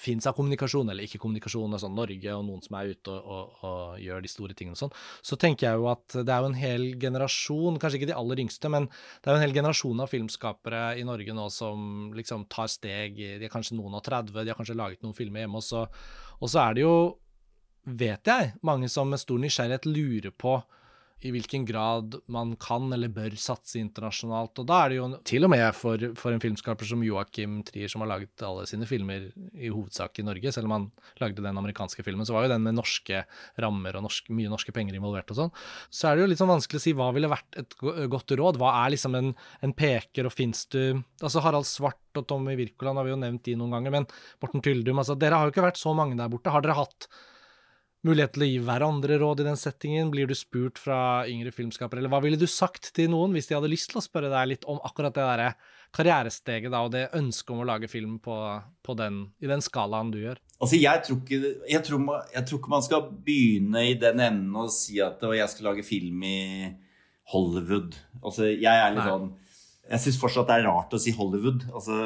fins av kommunikasjon eller ikke kommunikasjon, sånn Norge og noen som er ute og, og, og, gjør de store tingene og sånn, så tenker jeg jo at det er jo en hel generasjon, kanskje ikke de aller yngste, men det er jo en hel generasjon av filmskapere i Norge nå som liksom tar steg De er kanskje noen og 30, de har kanskje laget noen filmer hjemme, og så, og så er det jo, vet jeg, mange som med stor nysgjerrighet lurer på i hvilken grad man kan eller bør satse internasjonalt. Og da er det jo til og med for, for en filmskaper som Joakim Trier, som har laget alle sine filmer i hovedsak i Norge, selv om han lagde den amerikanske filmen, så var jo den med norske rammer og norsk, mye norske penger involvert og sånn. Så er det jo litt sånn vanskelig å si hva ville vært et godt råd. Hva er liksom en, en peker, og fins du Altså Harald Svart og Tommy Wirkoland har vi jo nevnt de noen ganger, men Morten Tyldum altså Dere har jo ikke vært så mange der borte. Har dere hatt mulighet til å gi hverandre råd i den settingen? Blir du spurt fra yngre filmskapere, eller hva ville du sagt til noen hvis de hadde lyst til å spørre deg litt om akkurat det derre karrieresteget da, og det ønsket om å lage film på, på den, i den skalaen du gjør? Altså, jeg tror, ikke, jeg, tror jeg tror, ikke, man, skal begynne i den enden og si at jeg skal lage film i Hollywood. Altså, jeg er litt Nei. sånn jeg syns fortsatt det er rart å si Hollywood. Altså,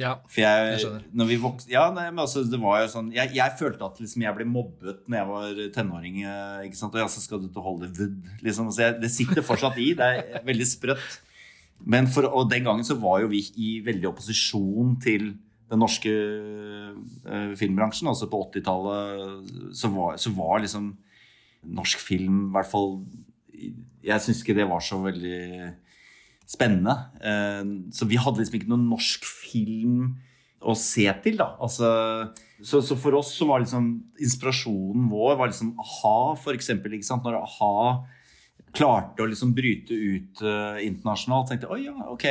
ja, for jeg, jeg skjønner. Når vi vokste, ja, nei, men altså, det var jo sånn Jeg, jeg følte at liksom, jeg ble mobbet når jeg var tenåring. Eh, ikke sant? Og ja, så skal du til Hollywood. Liksom. Altså, jeg, det sitter fortsatt i. Det er veldig sprøtt. Men for, og den gangen så var jo vi i veldig opposisjon til den norske uh, filmbransjen. Altså på 80-tallet så, så, var liksom norsk film i hvert fall Jeg syns ikke det var så veldig spennende. Uh, så vi hadde liksom ikke noen norsk film å se til, da. Altså, så, så, for oss så var liksom inspirasjonen vår var liksom a-ha, for eksempel. Ikke sant? Når a-ha klarte å liksom bryte ut uh, internasjonalt, tenkte jeg ja, ok.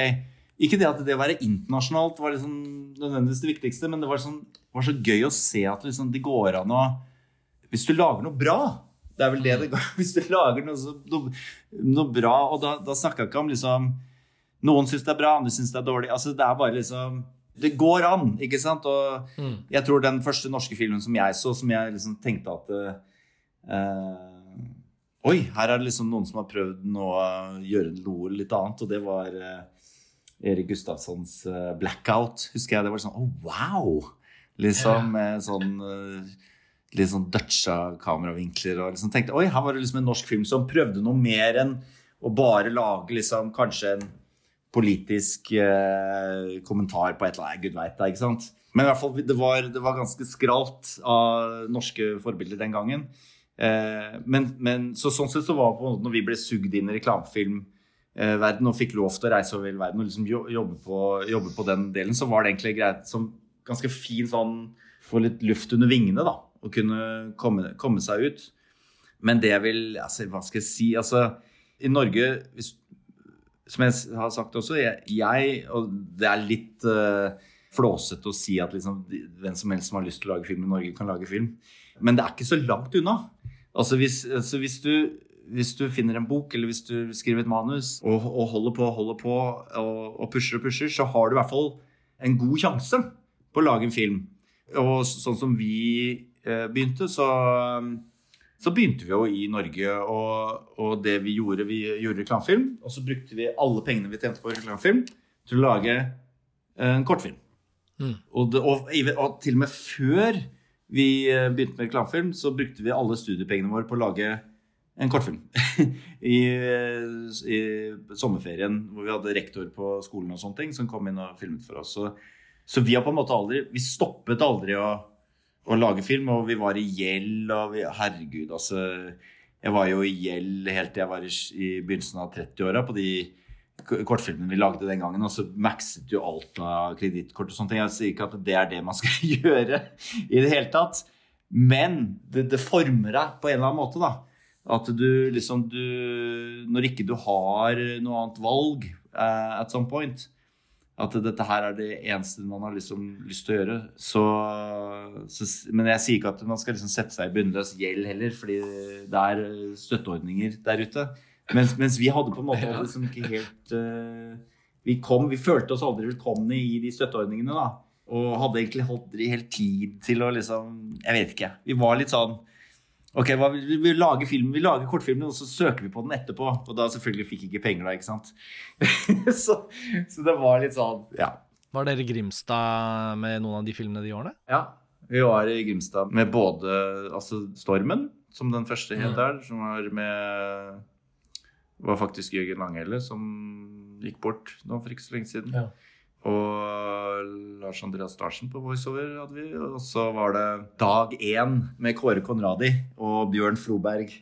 Ikke det at det å være internasjonalt var liksom nødvendigvis det viktigste, men det var, sånn, var så gøy å se at liksom, det går an å Hvis du lager noe bra Det er vel det det går Hvis du lager noe, så, noe, noe bra Og da, da snakker jeg ikke om liksom Noen syns det er bra, andre syns det er dårlig. Altså, det er bare liksom Det går an, ikke sant? Og mm. jeg tror den første norske filmen som jeg så, som jeg liksom tenkte at uh, Oi, her er det liksom noen som har prøvd å gjøre noe litt annet. Og det var uh, Erik Gustavssons uh, 'Blackout'. Husker jeg det var sånn oh, wow! Liksom med sånn litt sånn dutcha kameravinkler. Og liksom tenkte oi, her var det liksom en norsk film som prøvde noe mer enn å bare lage liksom kanskje en politisk kommentar på et eller annet. Gud veit det, ikke sant? Men i hvert fall, det var, det var ganske skralt av norske forbilder den gangen. Eh, men, men, så sånn sett så var det på en måte når vi ble sugd inn i reklamefilmverden og fikk lov til å reise over hele verden og liksom jobbe på, jobbe på, den delen, så var det egentlig greit som ganske fin sånn Få litt luft under vingene, da. Og kunne komme, komme seg ut. Men det jeg vil altså, Hva skal jeg si? Altså, i Norge hvis, Som jeg har sagt også, jeg, jeg Og det er litt uh, flåsete å si at liksom, hvem som helst som har lyst til å lage film i Norge, kan lage film. Men det er ikke så langt unna. Altså hvis, altså hvis, du, hvis, du, finner en bok eller hvis du skriver et manus og, og holder på holder på og, og, pusher og pusher, så har du i hvert fall en god sjanse på å lage en film. Og sånn som vi eh, begynte, så, så, begynte vi jo i Norge. Og, og, det vi gjorde, vi gjorde reklamefilm. Og så brukte vi alle pengene vi tjente på reklamefilm, til å lage en kortfilm. Mm. Og, det, og, og til og med før vi eh, begynte med reklamefilm, så brukte vi alle studiepengene våre på å lage en kortfilm. I, eh, I, sommerferien hvor vi hadde rektor på skolen og sånne ting, som kom inn og filmet for oss. Så, så vi har på en måte aldri Vi stoppet aldri å, å lage film, og vi var i gjeld, og vi Herregud, altså Jeg var jo i gjeld helt til jeg var i, i begynnelsen av 30-åra på de kortfilmene vi lagde den gangen, og så maxet jo alt av kredittkort og sånne ting. Jeg sier ikke at det er det man skal gjøre i det hele tatt, men det, det, former deg på en eller annen måte, da. At du liksom du Når ikke du har noe annet valg uh, at some point, at dette her er det eneste man har liksom lyst til å gjøre. Så, så, men jeg sier ikke at man skal liksom sette seg i bunnløs gjeld heller, fordi det er støtteordninger der ute. Mens, mens, vi hadde på en måte liksom ikke helt uh, vi, kom, vi følte oss aldri velkomne i de støtteordningene. da Og hadde egentlig aldri helt tid til å liksom Jeg vet ikke. Vi var litt sånn Ok, hva, vi, vi, lager film, vi lager kortfilmen, og så søker vi på den etterpå. Og da selvfølgelig fikk ikke penger, da, ikke sant. så, så, det var litt sånn, ja. Var dere i Grimstad med noen av de filmene de årene? Ja, vi var i Grimstad med både altså Stormen, som den første het der, som var med var faktisk Jørgen Langhelle som gikk bort nå for ikke så lenge siden. Ja. Og Lars Andreas Larsen på voiceover hadde vi. Og så var det Dag én med Kåre Konradi og Bjørn Floberg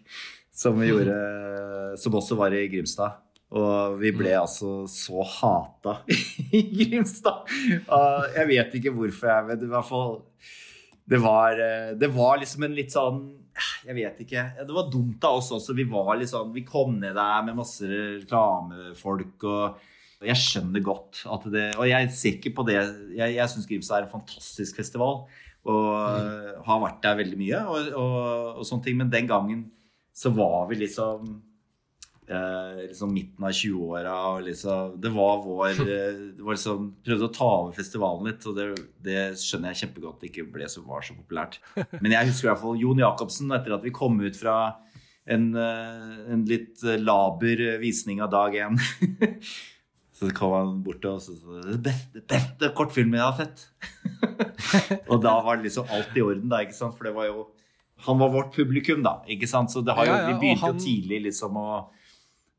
som vi gjorde Som også var i Grimstad. Og vi ble mm. altså så hata i Grimstad. Jeg vet ikke hvorfor, jeg vet i hvert fall det var, det var liksom en litt sånn jeg vet ikke. Det var dumt av oss også. Vi var litt sånn, vi kom ned der med masse reklamefolk. og Jeg skjønner godt at det Og jeg ser ikke på det Jeg, jeg syns Grimstad er en fantastisk festival. og mm. har vært der veldig mye. Og, og, og, sånne ting. Men den gangen så var vi liksom eh, liksom midten av 20-åra. Liksom, det var vår eh, det var liksom, Prøvde å ta over festivalen litt, og det, det skjønner jeg kjempegodt det ikke ble så, var så populært. Men jeg husker i hvert fall Jon Jacobsen etter at vi kom ut fra en, eh, en litt laber visning av dag én. Så kom han bort og sa det beste, beste kortfilmen jeg har sett. og da var det liksom alt i orden, da, ikke sant? For det var jo Han var vårt publikum, da. ikke sant? Så det har jo, ja, ja, vi begynte han... jo tidlig liksom å,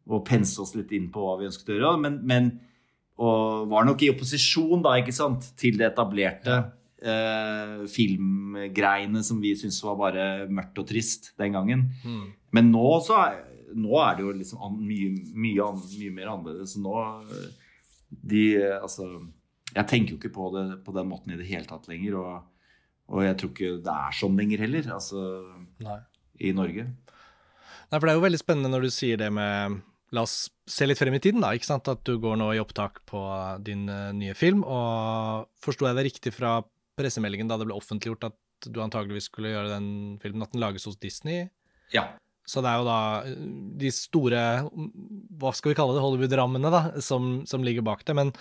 å pense oss litt inn på hva vi ønsket å gjøre. Men, men og var nok i opposisjon da, ikke sant, til det etablerte eh, filmgreiene som vi syntes var bare mørkt og trist den gangen. Mm. Men nå så er nå er det jo liksom mye, mye, mye, mer annerledes. Nå de Altså Jeg tenker jo ikke på det på den måten i det hele tatt lenger. Og, og jeg tror ikke det er sånn lenger heller, altså Nei. i Norge. Nei, for det er jo veldig spennende når du sier det med La oss se litt frem i tiden, da. ikke sant? At du går nå i opptak på din uh, nye film. Og forsto jeg det riktig fra pressemeldingen da det ble offentliggjort at du antageligvis skulle gjøre den filmen, at den lages hos Disney? Ja. Så det er jo da eh, de store, hva skal vi kalle det, Hollywood-rammene da, som, som, ligger bak det. Men,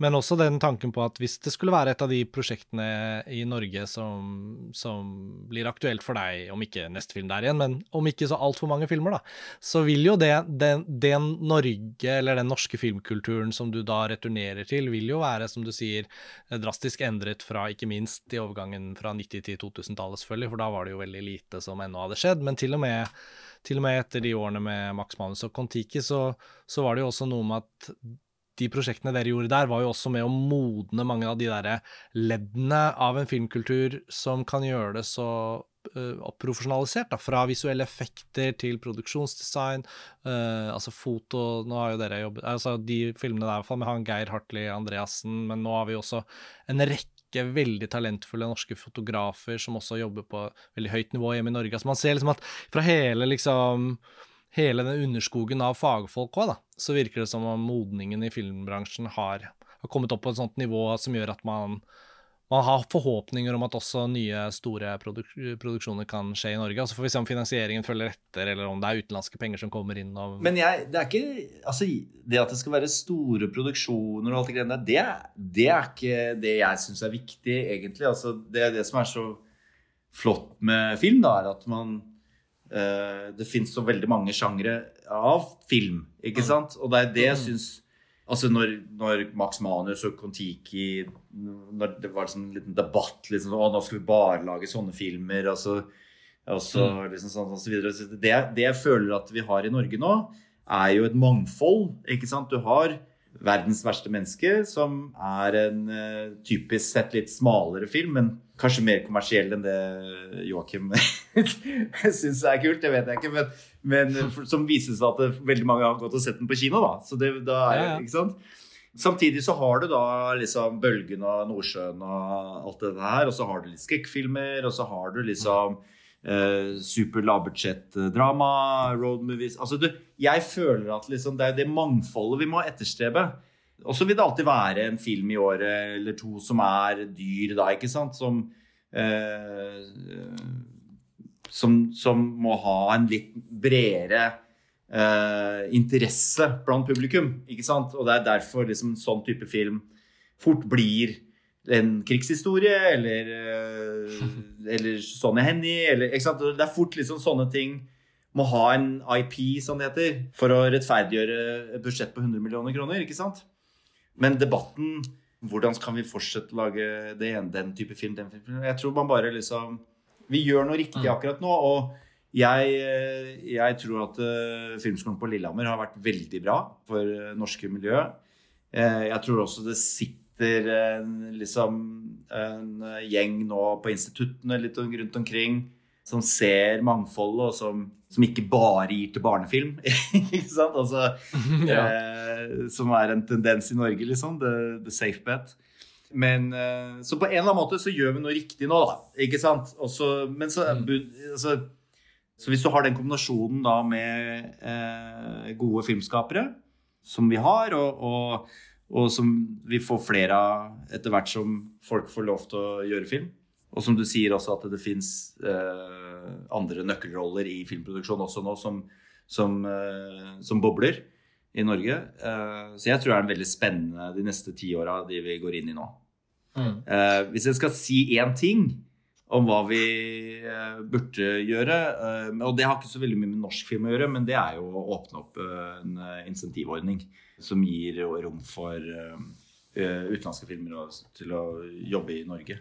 men, også den tanken på at hvis det skulle være et av de prosjektene i Norge som, som blir aktuelt for deg, om ikke neste film der igjen, men om ikke så altfor mange filmer, da, så vil jo det, den, den Norge, eller den norske filmkulturen som du da returnerer til, vil jo være, som du sier, drastisk endret fra ikke minst i overgangen fra 90- til 2000-tallet, selvfølgelig, for da var det jo veldig lite som ennå hadde skjedd, men til og med til og med etter de årene med Max Manus og Kon-Tiki, så, så, var det jo også noe med at de prosjektene dere gjorde der, var jo også med å modne mange av de derre leddene av en filmkultur som kan gjøre det så uh, oppprofesjonalisert. Da, fra visuelle effekter til produksjonsdesign, uh, altså foto Nå har jo dere jobbet altså De filmene der, i hvert fall, med han Geir Hartli Andreassen, men nå har vi også en rekke rekke veldig talentfulle norske fotografer som også jobber på veldig høyt nivå hjemme i Norge. Altså man ser liksom at fra hele liksom hele den underskogen av fagfolk òg, så virker det som om modningen i filmbransjen har, har kommet opp på et sånt nivå som gjør at man man har forhåpninger om at også nye, store produk produksjoner kan skje i Norge. Så får vi se om finansieringen følger etter, eller om det er utenlandske penger som kommer inn. Og... Men jeg, det er ikke Altså, det at det skal være store produksjoner og alt det greiene der, det, det, er ikke det jeg syns er viktig, egentlig. Altså, det er det som er så flott med film, da, er at man uh, Det fins så veldig mange sjangre av film, ikke mm. sant? Og det er det jeg mm. syns Altså når, når, Max Manus og Kon-Tiki Når det var sånn liten debatt liksom, Å, nå skal vi bare lage sånne filmer, og så, og så, mm. liksom sånn, og så videre. Det, det, jeg føler at vi har i Norge nå, er jo et mangfold. ikke sant? Du har verdens verste menneske, som er en uh, typisk sett litt smalere film, men kanskje mer kommersiell enn det Joakim syns er kult. Det vet jeg ikke, men, men som viser seg at det, veldig mange har gått og sett den på kino. da, så det, da er, ja, ja. ikke sant? Samtidig så har du da liksom Bølgen og Nordsjøen og alt det der, og så har du litt skrekkfilmer, og så har du liksom eh, super lavbudsjettdrama, road movies altså du, Jeg føler at liksom det er det mangfoldet vi må etterstrebe. Og så vil det alltid være en film i året eller to som er dyr, da, ikke sant? Som, eh, som, som må ha en litt bredere eh, interesse blant publikum. ikke sant? Og det er derfor liksom, sånn type film fort blir en krigshistorie, eller, eh, eller Sonja Hennie, eller ikke sant? Det er fort liksom sånne ting må ha en IP, som det heter, for å rettferdiggjøre et budsjett på 100 millioner kroner. ikke sant? Men debatten hvordan kan vi fortsette å lage det den type film, den film Jeg tror man bare liksom Vi gjør noe riktig mm. akkurat nå. Og jeg, jeg tror at uh, Filmskolen på Lillehammer har vært veldig bra for norske miljø. Jeg tror også det sitter en, liksom, en gjeng nå på instituttene litt rundt omkring som ser mangfoldet, og som, som ikke bare gir til barnefilm. ikke sant? Altså, ja. eh, som er en tendens i Norge, liksom. The, the safe bet. Men eh, Så på en eller annen måte så gjør vi noe riktig nå, da. Ikke sant? Også, men så, mm. altså, så hvis du har den kombinasjonen da med eh, gode filmskapere, som vi har, og, og, og, som vi får flere av etter hvert som folk får lov til å gjøre film, Og som du sier også, at det fins eh, andre nøkkelroller i filmproduksjon også nå som, som, eh, som bobler i Norge. Eh, så jeg tror det er en veldig spennende de neste ti åra de vi går inn i nå. Mm. Eh, hvis jeg skal si én ting om hva vi eh, burde gjøre, eh, og det har ikke så veldig mye med norsk film å gjøre, men det er jo å åpne opp en insentivordning som gir rom for utenlandske filmer til å jobbe i Norge.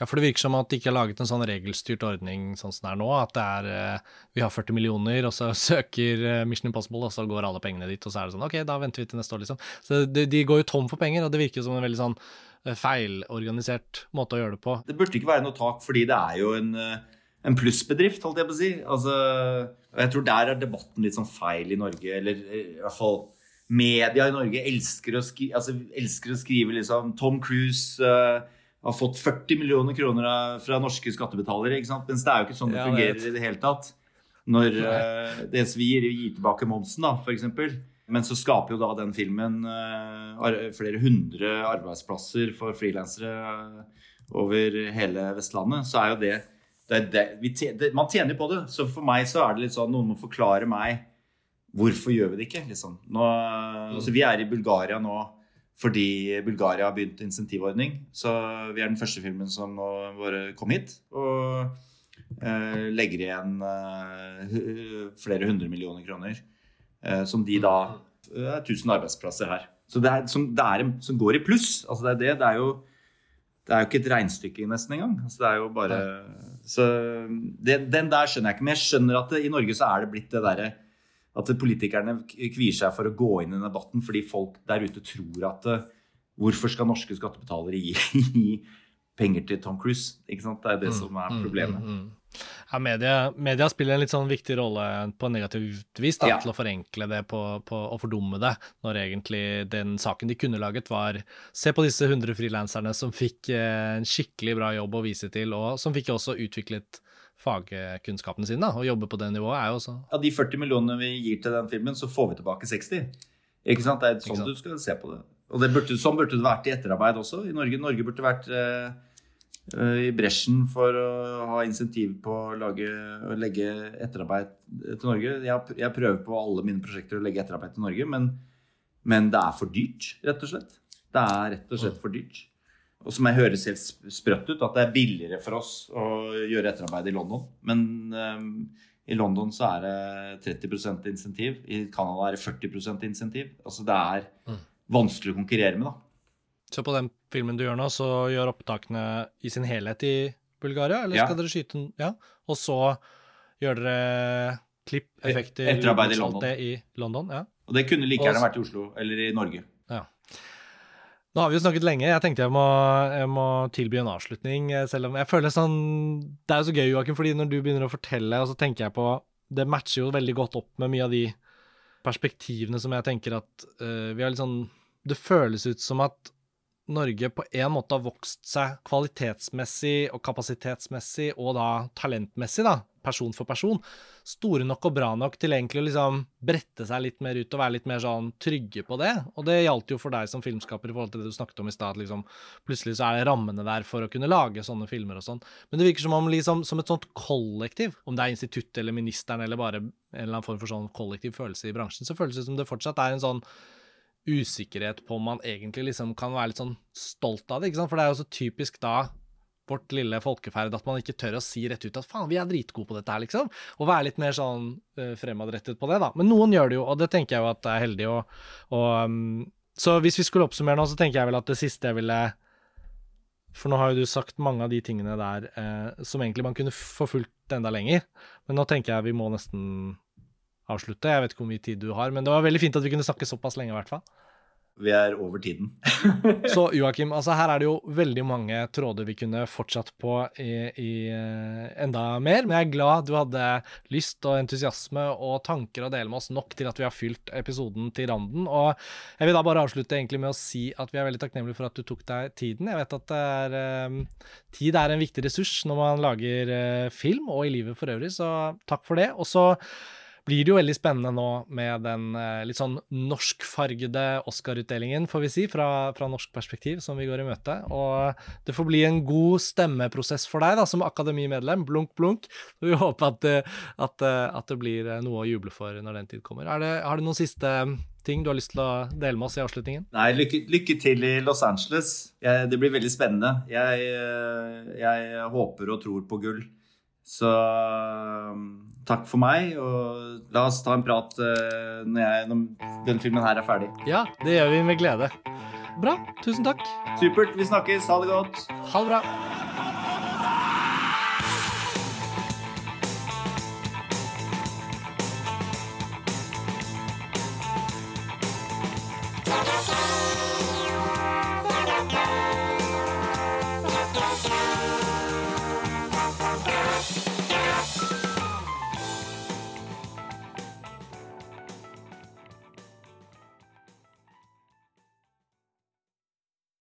Ja, for det virker som at de ikke har laget en sånn regelstyrt ordning sånn som det er nå. At det er eh, vi har 40 millioner, og så søker eh, Mission Impossible, og så går alle pengene dit. Og så er det sånn OK, da venter vi til neste år, liksom. Så de, de går jo tom for penger, og det virker som en veldig sånn eh, feilorganisert måte å gjøre det på. Det burde ikke være noe tak, fordi det er jo en, en plussbedrift, holdt jeg på å si. Altså, jeg tror der er debatten litt sånn feil i Norge, eller i hvert fall media i Norge elsker å, skri, altså, elsker å skrive liksom Tom Cruise uh, har fått 40 millioner kroner fra norske skattebetalere. ikke sant? Mens det er jo ikke sånn det ja, fungerer i det hele tatt. Når uh, det vi gir, gir tilbake momsen, da, f.eks. Men så skaper jo da den filmen uh, flere hundre arbeidsplasser for frilansere uh, over hele Vestlandet. Så er jo det, det, det, tjener, det, Man tjener på det. Så for meg så er det litt sånn noen må forklare meg hvorfor gjør vi det ikke. liksom. Nå, mm. altså, vi er i Bulgaria nå fordi Bulgaria har begynt insentivordning. Så vi er den første filmen som nå bare kom hit. Og eh, legger igjen eh, flere hundre millioner kroner. Eh, som de da Det er 1000 arbeidsplasser her. Så det er, som, det er som går i pluss. Altså det er det. Det er jo, det er jo ikke et regnestykke nesten engang. Altså det er jo bare Så det, den der skjønner jeg ikke. Men jeg skjønner at det, i Norge så er det blitt det derre at politikerne kvier seg for å gå inn i debatten fordi folk der ute tror at eh, hvorfor skal norske skattebetalere gi, gi penger til Tom Cruise? Ikke sant? Det er det mm, som er mm, problemet. Mm, mm, ja, media, media, spiller en litt sånn viktig rolle på negativt vis da, ja. til å forenkle det på, på, og fordumme det, når egentlig den saken de kunne laget, var se på disse 100 frilanserne som fikk eh, en skikkelig bra jobb å vise til, og som fikk også utviklet fagkunnskapene sine da, og jobbe på det nivået, er jo også Av de 40 millionene vi gir til den filmen, så får vi tilbake 60. Ikke sant? Det er sånn du skal se på det. Og det burde, sånn burde det vært i etterarbeid også i Norge. Norge burde vært eh, i bresjen for å ha insentiv på å, lage, å legge etterarbeid til Norge. Jeg, jeg, prøver på alle mine prosjekter å legge etterarbeid til Norge, men, men det er for dyrt, rett og slett. Det er rett og slett for dyrt og som jeg høres helt sprøtt ut, at det er billigere for oss å gjøre etterarbeid i London. Men um, i London så er det 30% insentiv. I Canada er det 40% insentiv. Altså det er mm. vanskelig å konkurrere med, da. Så på den filmen du gjør nå, så gjør opptakene i sin helhet i Bulgaria? Eller skal ja. dere skyte den Ja. Og så gjør dere klipp, effekter Etterarbeid i London. i London ja. Og det kunne like gjerne vært i Oslo eller i Norge. Nå har vi jo snakket lenge. Jeg tenkte jeg må, jeg må, tilby en avslutning. Eh, selv om jeg føler sånn Det er jo så gøy, Joakim, fordi når du begynner å fortelle, og så tenker jeg på Det matcher jo veldig godt opp med mye av de perspektivene som jeg tenker at uh, vi har litt sånn Det føles ut som at Norge på en måte har vokst seg kvalitetsmessig og kapasitetsmessig og da talentmessig, da, person for person, store nok og bra nok til egentlig å liksom brette seg litt mer ut og være litt mer sånn trygge på det. Og det gjaldt jo for deg som filmskaper i forhold til det du snakket om i stad. Liksom, plutselig så er det rammene der for å kunne lage sånne filmer og sånn. Men det virker som om liksom, som et sånt kollektiv, om det er instituttet eller ministeren eller bare en eller annen form for sånn kollektiv følelse i bransjen, så føles det som det fortsatt er en sånn usikkerhet på om man egentlig liksom kan være litt sånn stolt av det. ikke sant? For det er jo så typisk da vårt lille folkeferd at man ikke tør å si rett ut at faen, vi er dritgode på dette her, liksom. Og være litt mer sånn uh, fremadrettet på det, da. Men noen gjør det jo, og det tenker jeg jo at er heldig. Og um, så hvis vi skulle oppsummere nå, så tenker jeg vel at det siste jeg ville For nå har jo du sagt mange av de tingene der uh, som egentlig man kunne forfulgt enda lenger. Men nå tenker jeg vi må nesten avslutte. Jeg vet ikke hvor mye tid du har, men det var veldig fint at vi kunne snakke såpass lenge, i hvert fall. Vi er over tiden. så Joakim, altså her er det jo veldig mange tråder vi kunne fortsatt på i, i uh, enda mer, men jeg er glad du hadde lyst og entusiasme og tanker å dele med oss nok til at vi har fylt episoden til randen. Og jeg vil da bare avslutte egentlig med å si at vi er veldig takknemlige for at du tok deg tiden. Jeg vet at er, uh, tid er en viktig ressurs når man lager uh, film og i livet for øvrig, så takk for det. Og så blir det jo veldig spennende nå med den eh, litt sånn norskfargede Oscar-utdelingen, får vi si, fra, fra, norsk perspektiv, som vi går i møte. Og det får bli en god stemmeprosess for deg da, som akademimedlem. Blunk, blunk. Vi håper at, at, at, det blir noe å juble for når den tid kommer. Det, har du noen siste ting du har lyst til å dele med oss i avslutningen? Nei, lykke, lykke til i Los Angeles. Jeg, det blir veldig spennende. Jeg, eh, jeg, håper og tror på gull. Så um, takk for meg, og la oss ta en prat uh, når, jeg, når den filmen her er ferdig. Ja, det gjør vi med glede. Bra. Tusen takk. Supert. Vi snakkes. Ha det godt. Ha det bra.